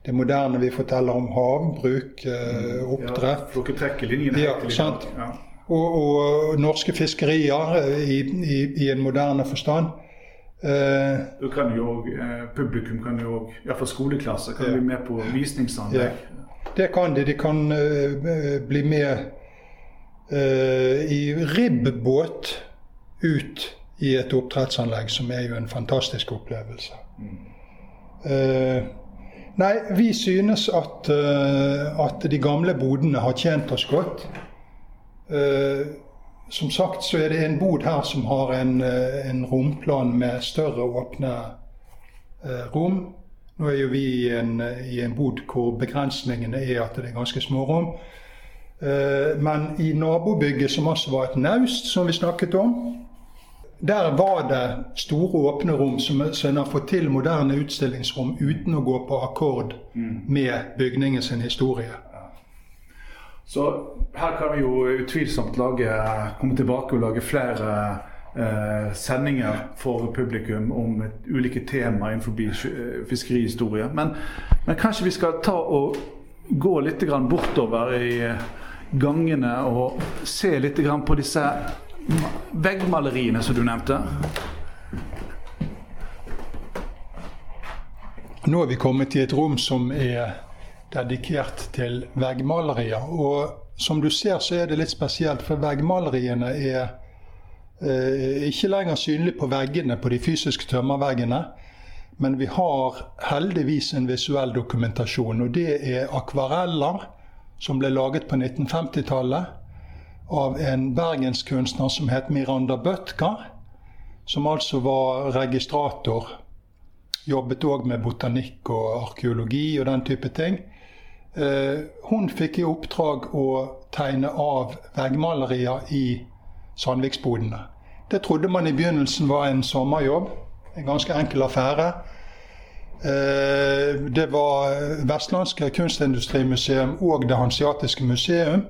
det moderne, vi forteller om havbruk, eh, mm. oppdrett. Ja, dere trekker linjene ja, sant? Ja. Og, og, norske fiskerier eh, i, i, i en moderne forstand. Eh, kan jo, eh, publikum kan jo òg, iallfall skoleklasser, kan ja. bli med på visningsanlegg. Ja. Det kan de. De kan uh, bli med uh, i ribbåt ut i et oppdrettsanlegg, som er jo en fantastisk opplevelse. Mm. Uh, nei, vi synes at, at, de gamle bodene har tjent oss godt. Som sagt så er det en bod her som har en, eh, en romplan med større åpne eh, rom. Nå er jo vi i en, i en, bod hvor begrensningene er at det er ganske små rom. Eh, men i nabobygget, som også var et naust, som vi snakket om, der var det store åpne rom som, en har fått til moderne utstillingsrom uten å gå på akkord mm. med bygningens historie. Så her kan vi jo utvilsomt lage, komme tilbake og lage flere eh, sendinger for publikum om ulike tema innenfor eh, fiskerihistorie. Men, men, kanskje vi skal ta og gå litt bortover i eh, gangene og se litt på disse veggmaleriene som du nevnte. Nå er vi kommet til et rom som er dedikert til veggmalerier. Og som du ser, så er det litt spesielt, for veggmaleriene er eh, ikke lenger synlige på veggene, på de fysiske tømmerveggene. Men vi har heldigvis en visuell dokumentasjon, og det er akvareller som ble laget på 1950-tallet av en bergenskunstner som het Miranda Bøtker, som altså var registrator. Jobbet òg med botanikk og arkeologi og den type ting. Eh, hun fikk i oppdrag å tegne av veggmalerier i Sandviksbodene. Det trodde man i begynnelsen var en sommerjobb. En ganske enkel affære. Eh, det var Vestlandske Kunstindustrimuseum og Det hansiatiske museum.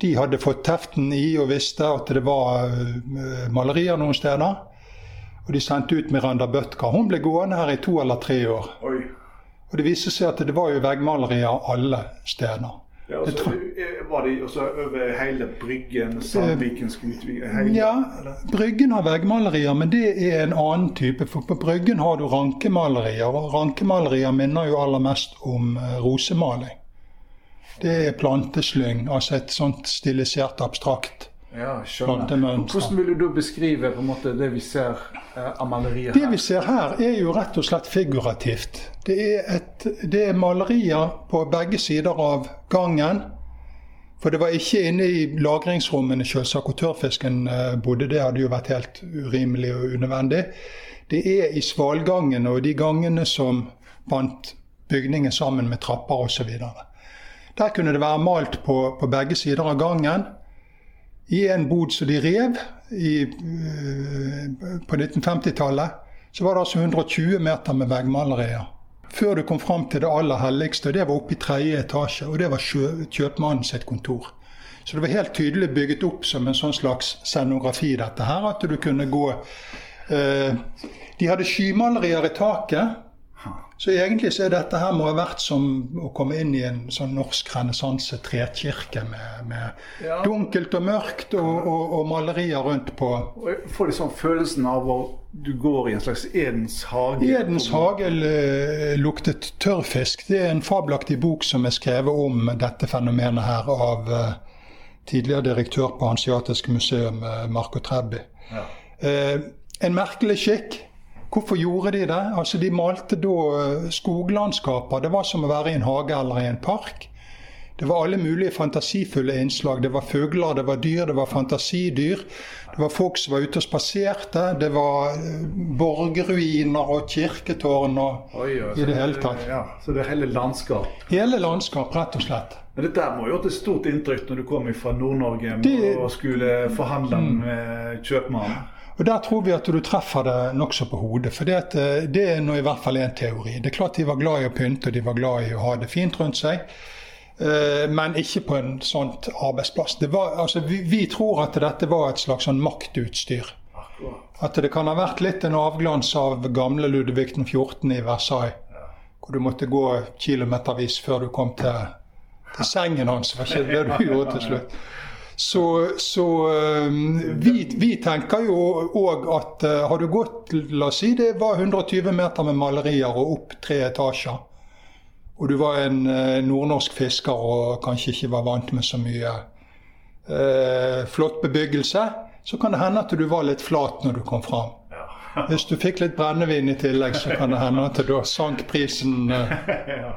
De hadde fått teften i og visste at det var eh, malerier noen steder. Og de sendte ut Miranda Bøtka. Hun ble gående her i to eller tre år. Oi. Og det viste seg at det var jo veggmalerier alle steder. Ja, altså, var det også over hele Bryggen, Sandvikens hele, Ja, Bryggen har veggmalerier, men det er en annen type. For på Bryggen har du rankemalerier, og rankemalerier minner jo aller mest om uh, rosemaling. Det er planteslyng, altså et sånt stilisert, abstrakt ja, skjønner. Hvordan vil du da beskrive måte, det vi ser eh, av malerier her? Det vi ser her, er jo rett og slett figurativt. Det er, et, det er malerier på begge sider av gangen. For det var ikke inne i lagringsrommene selvsagt, hvor tørrfisken eh, bodde. Det hadde jo vært helt urimelig og unødvendig. Det er i svalgangene og de gangene som bandt bygningen sammen med trapper osv. Der kunne det være malt på, på begge sider av gangen i en bod som de rev i, eh, på 1950-tallet, så var det altså 120 meter med veggmalerier. Før du kom fram til det aller helligste, og det var oppe i tredje etasje. Og det var kjøpmannen sitt kontor. Så det var helt tydelig bygget opp som en sånn slags scenografi, dette her. At du kunne gå eh, De hadde skymalerier i taket. Så egentlig så er dette her må ha vært som å komme inn i en sånn norsk renessanse trekirke med, med Ja. dunkelt og mørkt og, og, og malerier rundt på. Og jeg får liksom følelsen av at du går i en slags Edens hage. Edens hage eh, luktet tørrfisk. Det er en fabelaktig bok som er skrevet om dette fenomenet her av eh, tidligere direktør på Hansiatisk museum, eh, Marco Trebbi. Ja. Eh, en merkelig skikk. Hvorfor gjorde de det? Altså De malte da eh, skoglandskaper. Det var som å være i en hage eller i en park. Det var alle mulige fantasifulle innslag. Det var fugler, det var dyr, det var fantasidyr. Det var folk som var ute og spaserte. Det var borgerruiner borgruiner og kirketårn og Oi, ja, i det hele tatt. Ja, så det er hele landskap. Hele landskap, rett og slett. Men dette må jo ha gjort et stort inntrykk når du kom fra Nord-Norge og skulle forhandle med kjøpmannen. Og Der tror vi at du treffer det nokså på hodet. For det, eh, det er nå i hvert fall en teori. Det er klart de var glad i å pynte og de var glad i å ha det fint rundt seg. eh, Men ikke på en sånn arbeidsplass. Det var, altså, vi, vi tror at dette var et slags sånn maktutstyr. At det kan ha vært litt en avglans av gamle Ludvig den 14. i Versailles. Hvor du måtte gå kilometervis før du kom til, til sengen hans. Det var ikke det du gjorde til slutt. Så, så vi, vi tenker jo òg at øh, har du gått La oss si det var 120 meter med malerier og opp tre etasjer. Og du var en øh, nordnorsk fisker og kanskje ikke var vant med så mye eh, flott bebyggelse, så kan det hende at du var litt flat når du kom fram. Hvis du fikk litt brennevin i tillegg, så kan det hende at du da sank prisen. øh, (laughs) ja.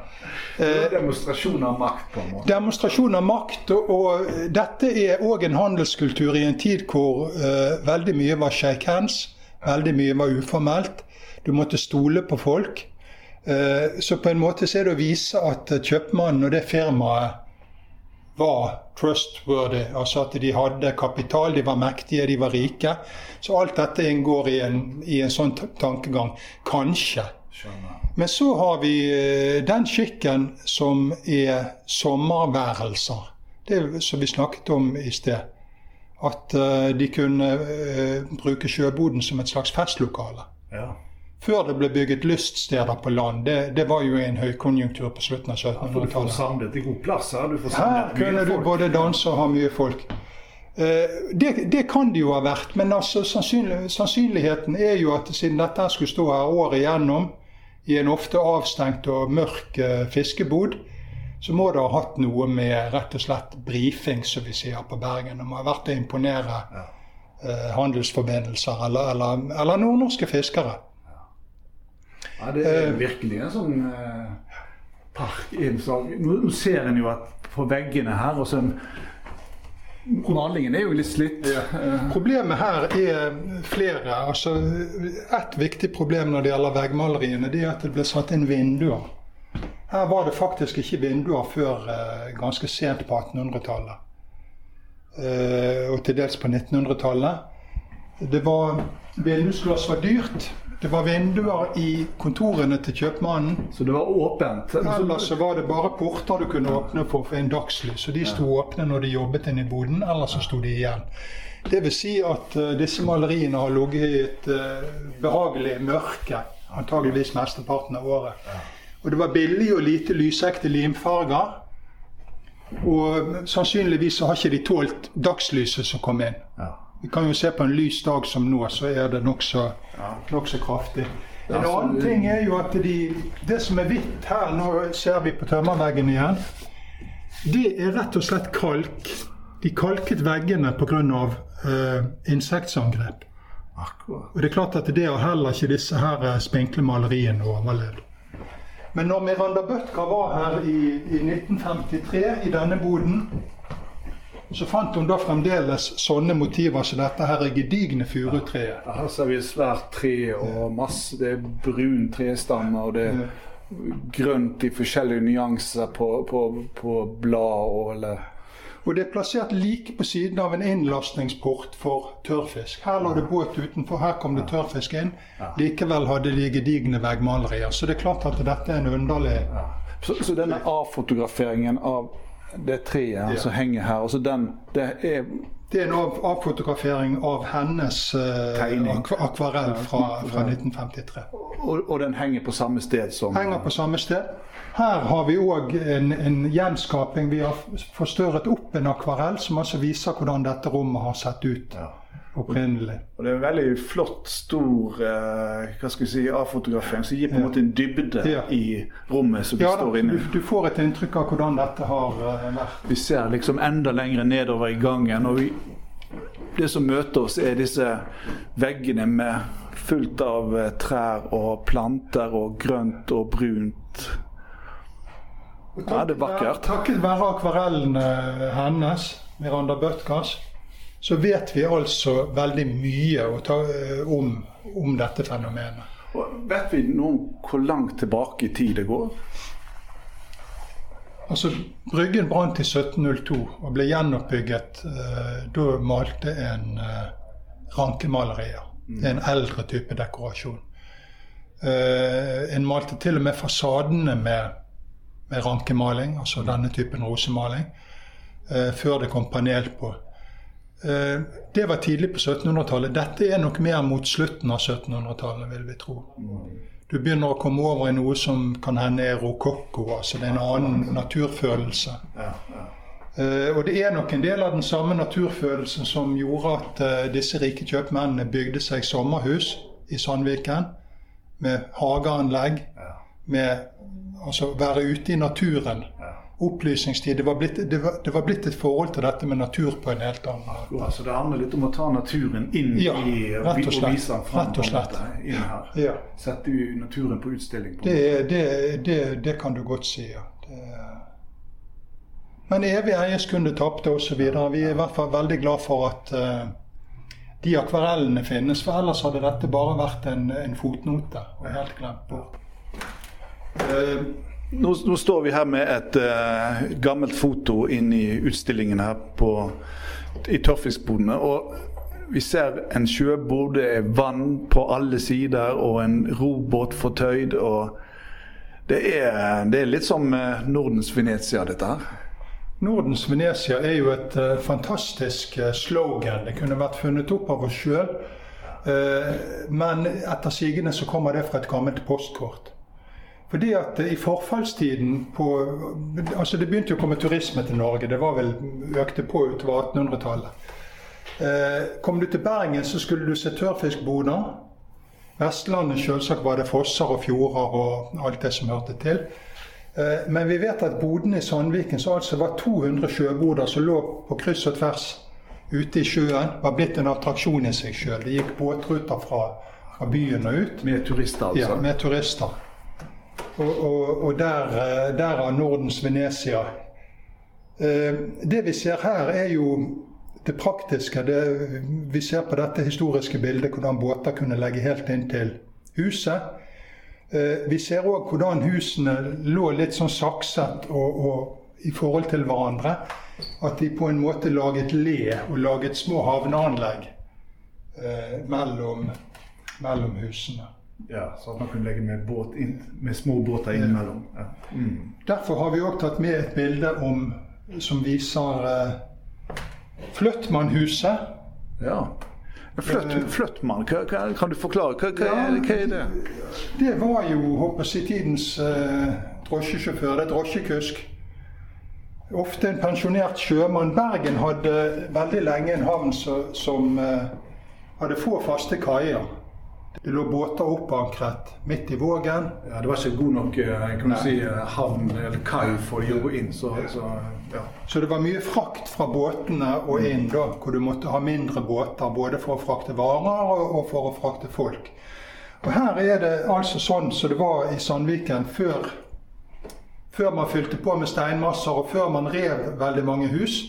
Er demonstrasjon av makt, på en måte. demonstrasjon av makt. Og, og dette er òg en handelskultur i en tid hvor eh, veldig mye var shake hands. Veldig mye var uformelt. Du måtte stole på folk. Eh, så på en måte så er det å vise at eh, kjøpmannen og det firmaet var trustworthy. Altså at de hadde kapital, de var mektige, de var rike. Så alt dette inngår i en, i en sånn tankegang. Kanskje. Skjønner. Men så har vi eh, den skikken som er sommerværelser. Det som vi snakket om i sted. At eh, de kunne eh, bruke sjøboden som et slags festlokale. Ja. Før det ble bygget lyststeder på land. Det, det var jo en høykonjunktur på slutten av 1700-tallet. Ja, du får 1700-tallet. samlet til god plass her. Du får Her kunne du folk. både danse og ha mye folk. Eh, Det, det kan det jo ha vært, men altså, sannsynlig, sannsynligheten er jo at siden dette skulle stå her året igjennom, i en ofte avstengt og mørk eh, fiskebod, så må det ha hatt noe med rett og slett brifing, som vi sier på Bergen. Det må ha vært å imponere eh, handelsforbindelser eller, eller, eller nordnorske fiskere. Ja, det er virkelig en sånn eh, parkinnslag. Nå, nå ser en jo at på veggene her og så Malingen er jo litt slitt. Ja. Problemet her er flere. altså Et viktig problem når det gjelder veggmaleriene, det er at det ble satt inn vinduer. Her var det faktisk ikke vinduer før eh, ganske sent på 1800-tallet. Eh, og til dels på 1900-tallet. Det var Vindusglass var dyrt. Det var vinduer i kontorene til kjøpmannen. Så det var åpent. Ellers så var det bare porter du kunne åpne for få inn dagslys. Og de sto åpne når de jobbet inne i boden, ellers så sto de igjen. Det vil si at eh, disse maleriene har ligget i et eh, behagelig mørke, antageligvis mesteparten av året. Og det var billig og lite lysekte limfarger. Og sannsynligvis så har ikke de tålt dagslyset som kom inn. Ja. Vi kan jo se på en lys dag som nå, så er det nokså nok så kraftig. En Ja, annen ting er jo at de, det som er hvitt her, nå ser vi på tømmerveggen igjen, det er rett og slett kalk. De kalket veggene pga. Uh, insektangrep. Akkurat. Og det er klart at det har heller ikke disse her eh, spinkle maleriene overlevd. Men når Miranda Bøtka var her i, i 1953 i denne boden, så fant hun da fremdeles sånne motiver som dette her er gedigne furutreet. Her ser vi svært tre og masse Det er brun trestamme, og det er grønt i forskjellige nyanser på, på, på blad og eller Og det er plassert like på siden av en innlastningsport for tørrfisk. Her lå det båt utenfor, her kom det tørrfisk inn. Likevel hadde de gedigne veggmalerier. Så det er klart at dette er en underlig Så, så denne avfotograferingen av det treet som henger her, altså den, det er Det er en avfotografering av hennes Tegning. akvarell fra, fra 1953. Og, og den henger på samme sted som Henger på samme sted. Her har vi òg en, en gjenskaping. Vi har forstørret opp en akvarell som altså viser hvordan dette rommet har sett ut Ja. Opprinnelig. Og det er en veldig flott, stor eh, hva skal vi si, avfotografering som gir på en måte en dybde Ja. i rommet som vi Ja, står inne du, i. du får et inntrykk av hvordan dette har uh, vært. Vi ser liksom enda lenger nedover i gangen. og vi, Det som møter oss, er disse veggene med fullt av uh, trær og planter og grønt og brunt. Ja, det er vakkert. Takket være akvarellene hennes, Miranda Bøttgas, så vet vi altså veldig mye å ta, eh, om, om dette fenomenet. Og vet vi noe om hvor langt tilbake i tid det går? Altså, Bryggen brant i 1702 og ble gjenoppbygget. Eh, da malte en eh, rankemalerier. Det er en eldre type dekorasjon. Eh, en malte til og med fasadene med, med rankemaling, altså denne typen rosemaling, eh, før det kom panel på. Eh, det var tidlig på 1700-tallet. Dette er nok mer mot slutten av 1700-tallet, vil vi tro. Du begynner å komme over i noe som kan hende er rokokko. altså Det er en annen naturfølelse. Eh, og det er nok en del av den samme naturfølelsen som gjorde at eh, disse rike kjøpmennene bygde seg sommerhus i Sandviken med hageanlegg. Med altså være ute i naturen. Opplysningstid. Det var, blitt, det, var, det var blitt et forhold til dette med natur på en helt annen måte. Altså, det handler litt om å ta naturen inn Ja, i rett og slett. vise den fram. Rett og slett. her. Ja. Sette naturen på utstilling. På. Det, det, det, det kan du godt si, ja. Men evig eierskunde tapte osv. Vi er i hvert fall veldig glad for at uh, de akvarellene finnes. For ellers hadde dette bare vært en, en fotnote og helt glemt bort. Eh, Nå, nå står vi her med et uh, gammelt foto inn i utstillingen her på, i tørrfiskbodene. Og vi ser en sjøbod, det er vann på alle sider og en robåt fortøyd. og det er, det er litt som uh, Nordens Venezia, dette her. Nordens Venezia er jo et uh, fantastisk slogan. Det kunne vært funnet opp av oss sjøl. men etter sigende så kommer det fra et gammelt postkort. Fordi at i forfallstiden på Altså det begynte jo å komme turisme til Norge. Det var vel økte på utover 1800-tallet. Eh, kom du til Bergen, så skulle du se tørrfiskboder. Vestlandet selvsagt var det fosser og fjorder og alt det som hørte til. Eh, men vi vet at bodene i Sandviken, så altså var 200 sjøboder som lå på kryss og tvers ute i sjøen, var blitt en attraksjon i seg sjøl. Det gikk båtruter fra, fra byen og ut. Med turister, altså. Ja, med turister. Og, og, og der, derav er Nordens Venezia. Eh, Det vi ser her, er jo det praktiske. Det, vi ser på dette historiske bildet hvordan båter kunne legge helt inn til huset. Eh, Vi ser òg hvordan husene lå litt sånn sakset og, og i forhold til hverandre. At de på en måte laget le og laget små havneanlegg eh, mellom, mellom husene. Ja, så at man kunne legge med, båt inn, med små båter innimellom. Ja. Mm. Derfor har vi òg tatt med et bilde om, som viser eh, Fløttmannhuset. ja. Fløtt, Fløttmann, hva, hva, kan du forklare? Hva, hva, er, hva er det? Det var jo håper jeg, tidens eh, drosjesjåfør. Det er drosjekusk. Ofte en pensjonert sjømann. Bergen hadde veldig lenge en havn så, som eh, hadde få faste kaier. Det lå båter oppankret midt i Vågen. Ja, det var ikke god nok eh, si, eh, havn eller kai for å gå inn, så, så ja. Så det var mye frakt fra båtene og inn, da, hvor du måtte ha mindre båter både for å frakte varer og, for å frakte folk. Og her er det altså sånn som det var i Sandviken før, før man fylte på med steinmasser og før man rev veldig mange hus.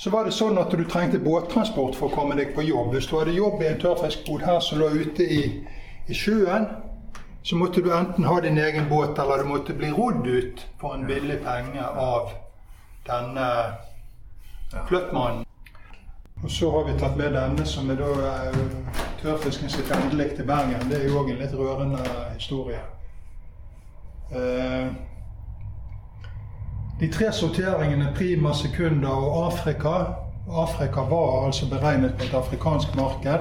Så var det sånn at du trengte båttransport for å komme deg på jobb. Hvis du hadde jobb i en tørrfiskbod her som lå ute i, i sjøen, så måtte du enten ha din egen båt, eller du måtte bli rodd ut for en billig penge av denne fløttmannen. Og så har vi tatt med denne, som er da eh, tørrfisken sitt endelikt til Bergen. Det er jo òg en litt rørende historie. Eh, De tre sorteringene Prima, sekunda og Afrika Afrika var altså beregnet på et afrikansk marked.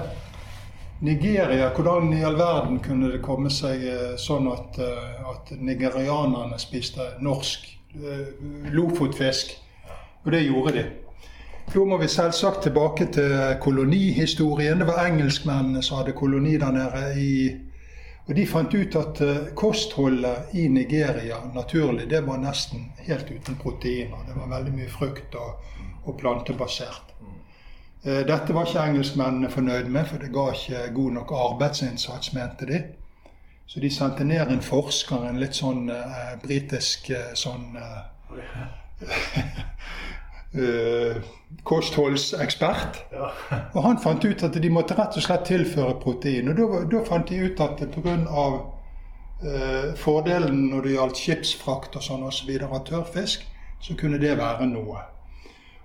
Nigeria, hvordan i all verden kunne det komme seg eh, sånn at, eh, at nigerianerne spiste norsk eh, lofotfisk? Og det gjorde de. Da må vi selvsagt tilbake til kolonihistorien. Det var engelskmennene som hadde koloni der nede. i og De fant ut at kostholdet i Nigeria naturlig, det var nesten helt uten proteiner. Det var veldig mye frukt og, og plantebasert. Eh, dette var ikke engelskmennene fornøyd med, for det ga ikke god nok arbeidsinnsats, mente de. Så de sendte ned en forsker, en litt sånn eh, britisk eh, sånn eh, (laughs) kostholdsekspert. Ja. (laughs) og han fant ut at de måtte rett og slett tilføre protein. Og da, fant de ut at pga. Eh, fordelen når det gjaldt skipsfrakt og sånn osv. Så av tørrfisk, så kunne det være noe.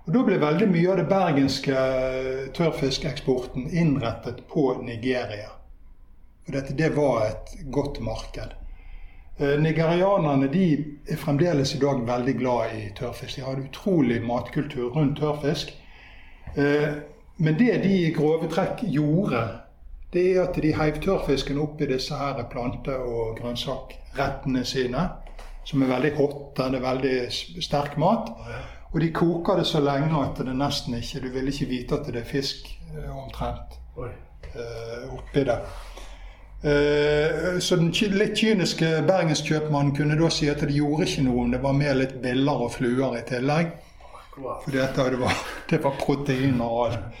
Og Da ble veldig mye av det bergenske eh, tørrfiskeksporten innrettet på Nigeria. For dette, det var et godt marked. Eh, nigerianerne de er fremdeles i dag veldig glad i tørrfisk. De har en utrolig matkultur rundt tørrfisk. Eh, men det de i grove trekk gjorde, det er at de heiv tørrfisken oppi disse her plante- og grønnsakrettene sine, som er veldig hotte. Det er veldig sterk mat. Og de koker det så lenge at det nesten ikke Du vil ikke vite at det er fisk eh, omtrent oppi det. Uh, så den litt kyniske bergenskjøpmannen kunne da si at det gjorde ikke noe om det var med litt biller og fluer i tillegg. For dette, det, var, det var proteiner og alt.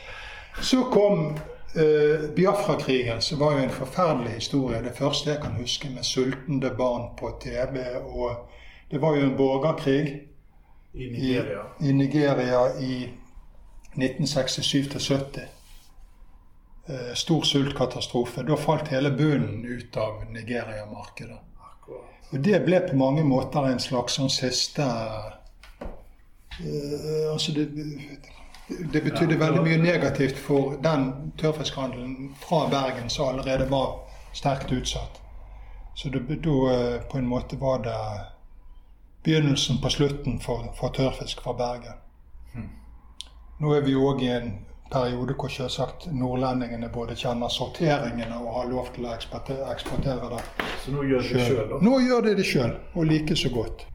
Så kom uh, Biafra-krigen, som var jo en forferdelig historie. Det første jeg kan huske med sultende barn på TV. Og det var jo en borgerkrig. I Nigeria? I, i Nigeria i 1967-70. Eh, stor sultkatastrofe. Da falt hele bunnen ut av Nigeria-markedet. Og Det ble på mange måter en slags sånn siste uh, altså det, det betydde veldig mye negativt for den tørrfiskhandelen fra Bergen som allerede var sterkt utsatt. Så da uh, på en måte var det begynnelsen på slutten for, for tørrfisk fra Bergen. Hmm. Nå er vi òg i en periode hvor selvsagt nordlendingene både kjenner sorteringene og har lov til å eksportere det. Så nå gjør de det sjøl? Nå gjør de det sjøl, og like så godt.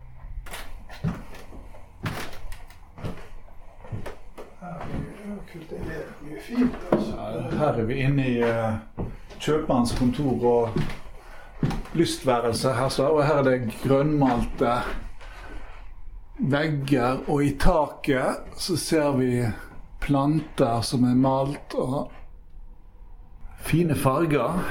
Altså. Her er vi inne i kjøpmannskontor kjøpmannens kontor og lystværelse. Her, og her er det grønnmalte vegger, og i taket så ser vi planter som er malt, og fine farger.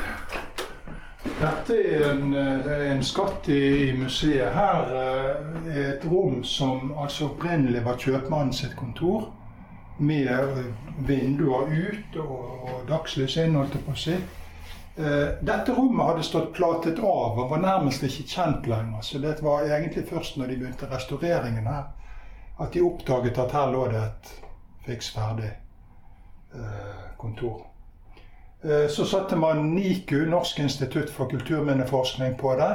Dette er en, en skatt i, i, museet. Her eh, er et rom som altså opprinnelig var kjøpmannen sitt kontor. Med vinduer ut og, og dagslys inn, holdt jeg på å si. Eh, dette rommet hadde stått platet av og var nærmest ikke kjent lenger. Så det var egentlig først når de begynte restaureringen her, at de oppdaget at her lå det et fiks ferdig eh, kontor. Eh, så satte man NIKU, Norsk institutt for kulturminneforskning, på det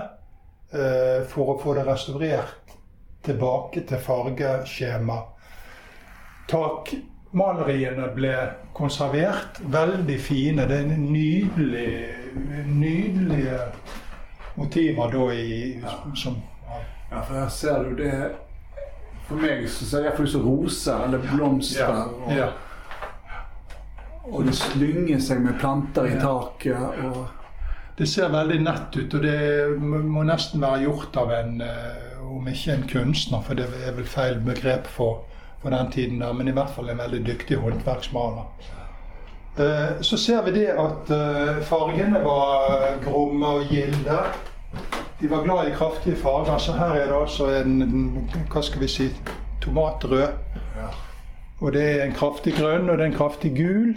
for å få det restaurert tilbake til fargeskjema. Takmaleriene ble konservert. Veldig fine. Det er nydelige, nydelige motiver da i som, ja. for her ser du det For meg så ser det iallfall ut som roser eller blomster. Og, ja. og det slynger seg med planter i taket. og det ser veldig nett ut, og det må nesten være gjort av en, eh, om ikke en kunstner, for det er vel feil begrep for for den tiden, der, men i hvert fall en veldig dyktig håndverksmaler. Eh, så ser vi det at eh, fargene var gromme og gilde. De var glad i kraftige farger, så her er det altså en hva skal vi si, tomatrød. Og det er en kraftig grønn, og det er en kraftig gul.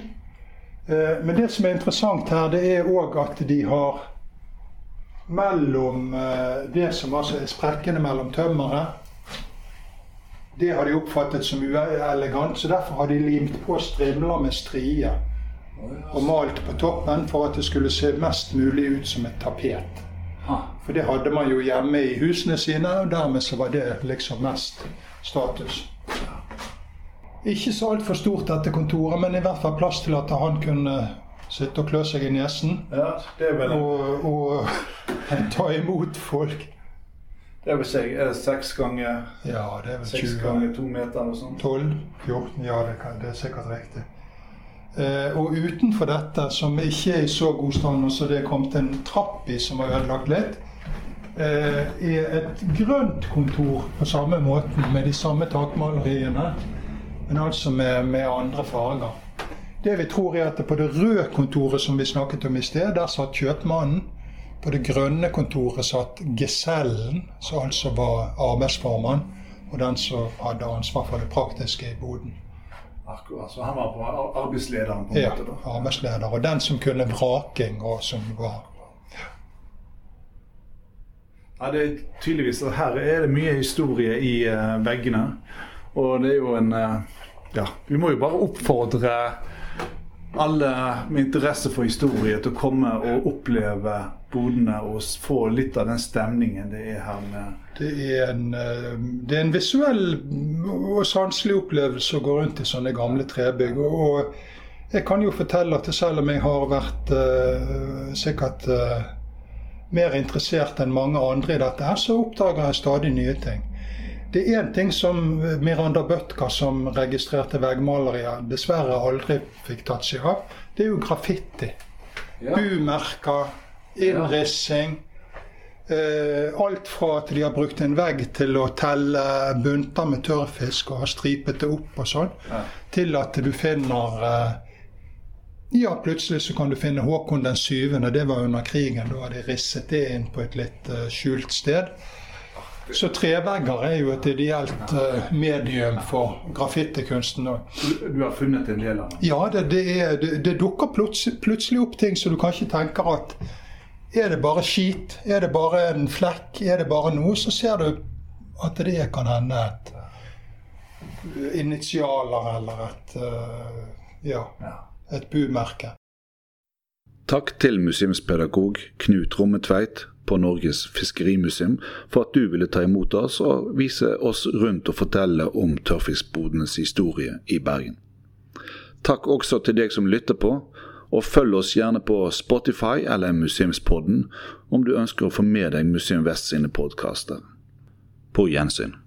Eh, men det som er interessant her, det er òg at de har mellom det som altså er sprekkene mellom tømmeret det har de oppfattet som uelegant, så derfor har de limt på strimler med strier. Og malt på toppen for at det skulle se mest mulig ut som et tapet. For det hadde man jo hjemme i husene sine, og dermed så var det liksom mest status. Ikke så altfor stort dette kontoret, men i hvert fall plass til at han kunne sitte og klø seg i nesen. Ja, det er vel Og, og ta imot folk. Det er vel seg, det seks ganger Ja, det er vel seks 20 ganger to meter eller sånn? 12, 14, ja det, kan, det er sikkert riktig. Eh, og utenfor dette, som ikke er i så god stand, og så det er kommet en trapp i som har ødelagt litt, eh, er et grønt kontor på samme måten, med de samme takmaleriene, men altså med, med andre farger. Det vi tror er at på det røde kontoret som vi snakket om i sted, der satt kjøpmannen. På det grønne kontoret satt gesellen, som altså var arbeidsformann, og den som hadde ansvar for det praktiske i boden. Akkurat, så han var arbeidslederen på en Ja, måte da. arbeidsleder. Og den som kunne vraking, og som var Ja, det er tydeligvis at her er det mye historie i uh, veggene. Og det er jo en uh, Ja, vi må jo bare oppfordre alle med interesse for historie til å komme og oppleve bodene og få litt av den stemningen det er her med Det er en, eh, det er en visuell og sanselig opplevelse å gå rundt i sånne gamle trebygg. Og, jeg kan jo fortelle at selv om jeg har vært uh, sikkert eh, mer interessert enn mange andre i dette, så oppdager jeg stadig nye ting. Det er én ting som Miranda Bøtka, som registrerte veggmalerier, dessverre aldri fikk tatt seg av. Det er jo graffiti. Bumerker, innrissing. Eh, alt fra at de har brukt en vegg til å telle bunter med tørrfisk og har stripet det opp og sånn, Ja. til at du finner eh, Ja, plutselig så kan du finne Håkon den syvende. Det var under krigen. Da hadde de risset det inn på et litt uh, skjult sted. Så trevegger er jo et ideelt uh, medium for graffitikunsten. Du, du har funnet en del av det? Ja, det, det, er, det, det dukker plutselig, plutselig opp ting som du kanskje tenker at Er det bare skit? Er det bare en flekk? Er det bare noe? Så ser du at det kan hende et initialer eller et uh, Ja, Ja. Et bumerke. Takk til museumspedagog Knut Rommetveit på Norges fiskerimuseum for at du ville ta imot oss og vise oss rundt og fortelle om tørrfiskbodenes historie i Bergen. Takk også til deg som lytter på, og følg oss gjerne på Spotify eller Museumspodden om du ønsker å få med deg Museum Vest sine podkaster. På gjensyn.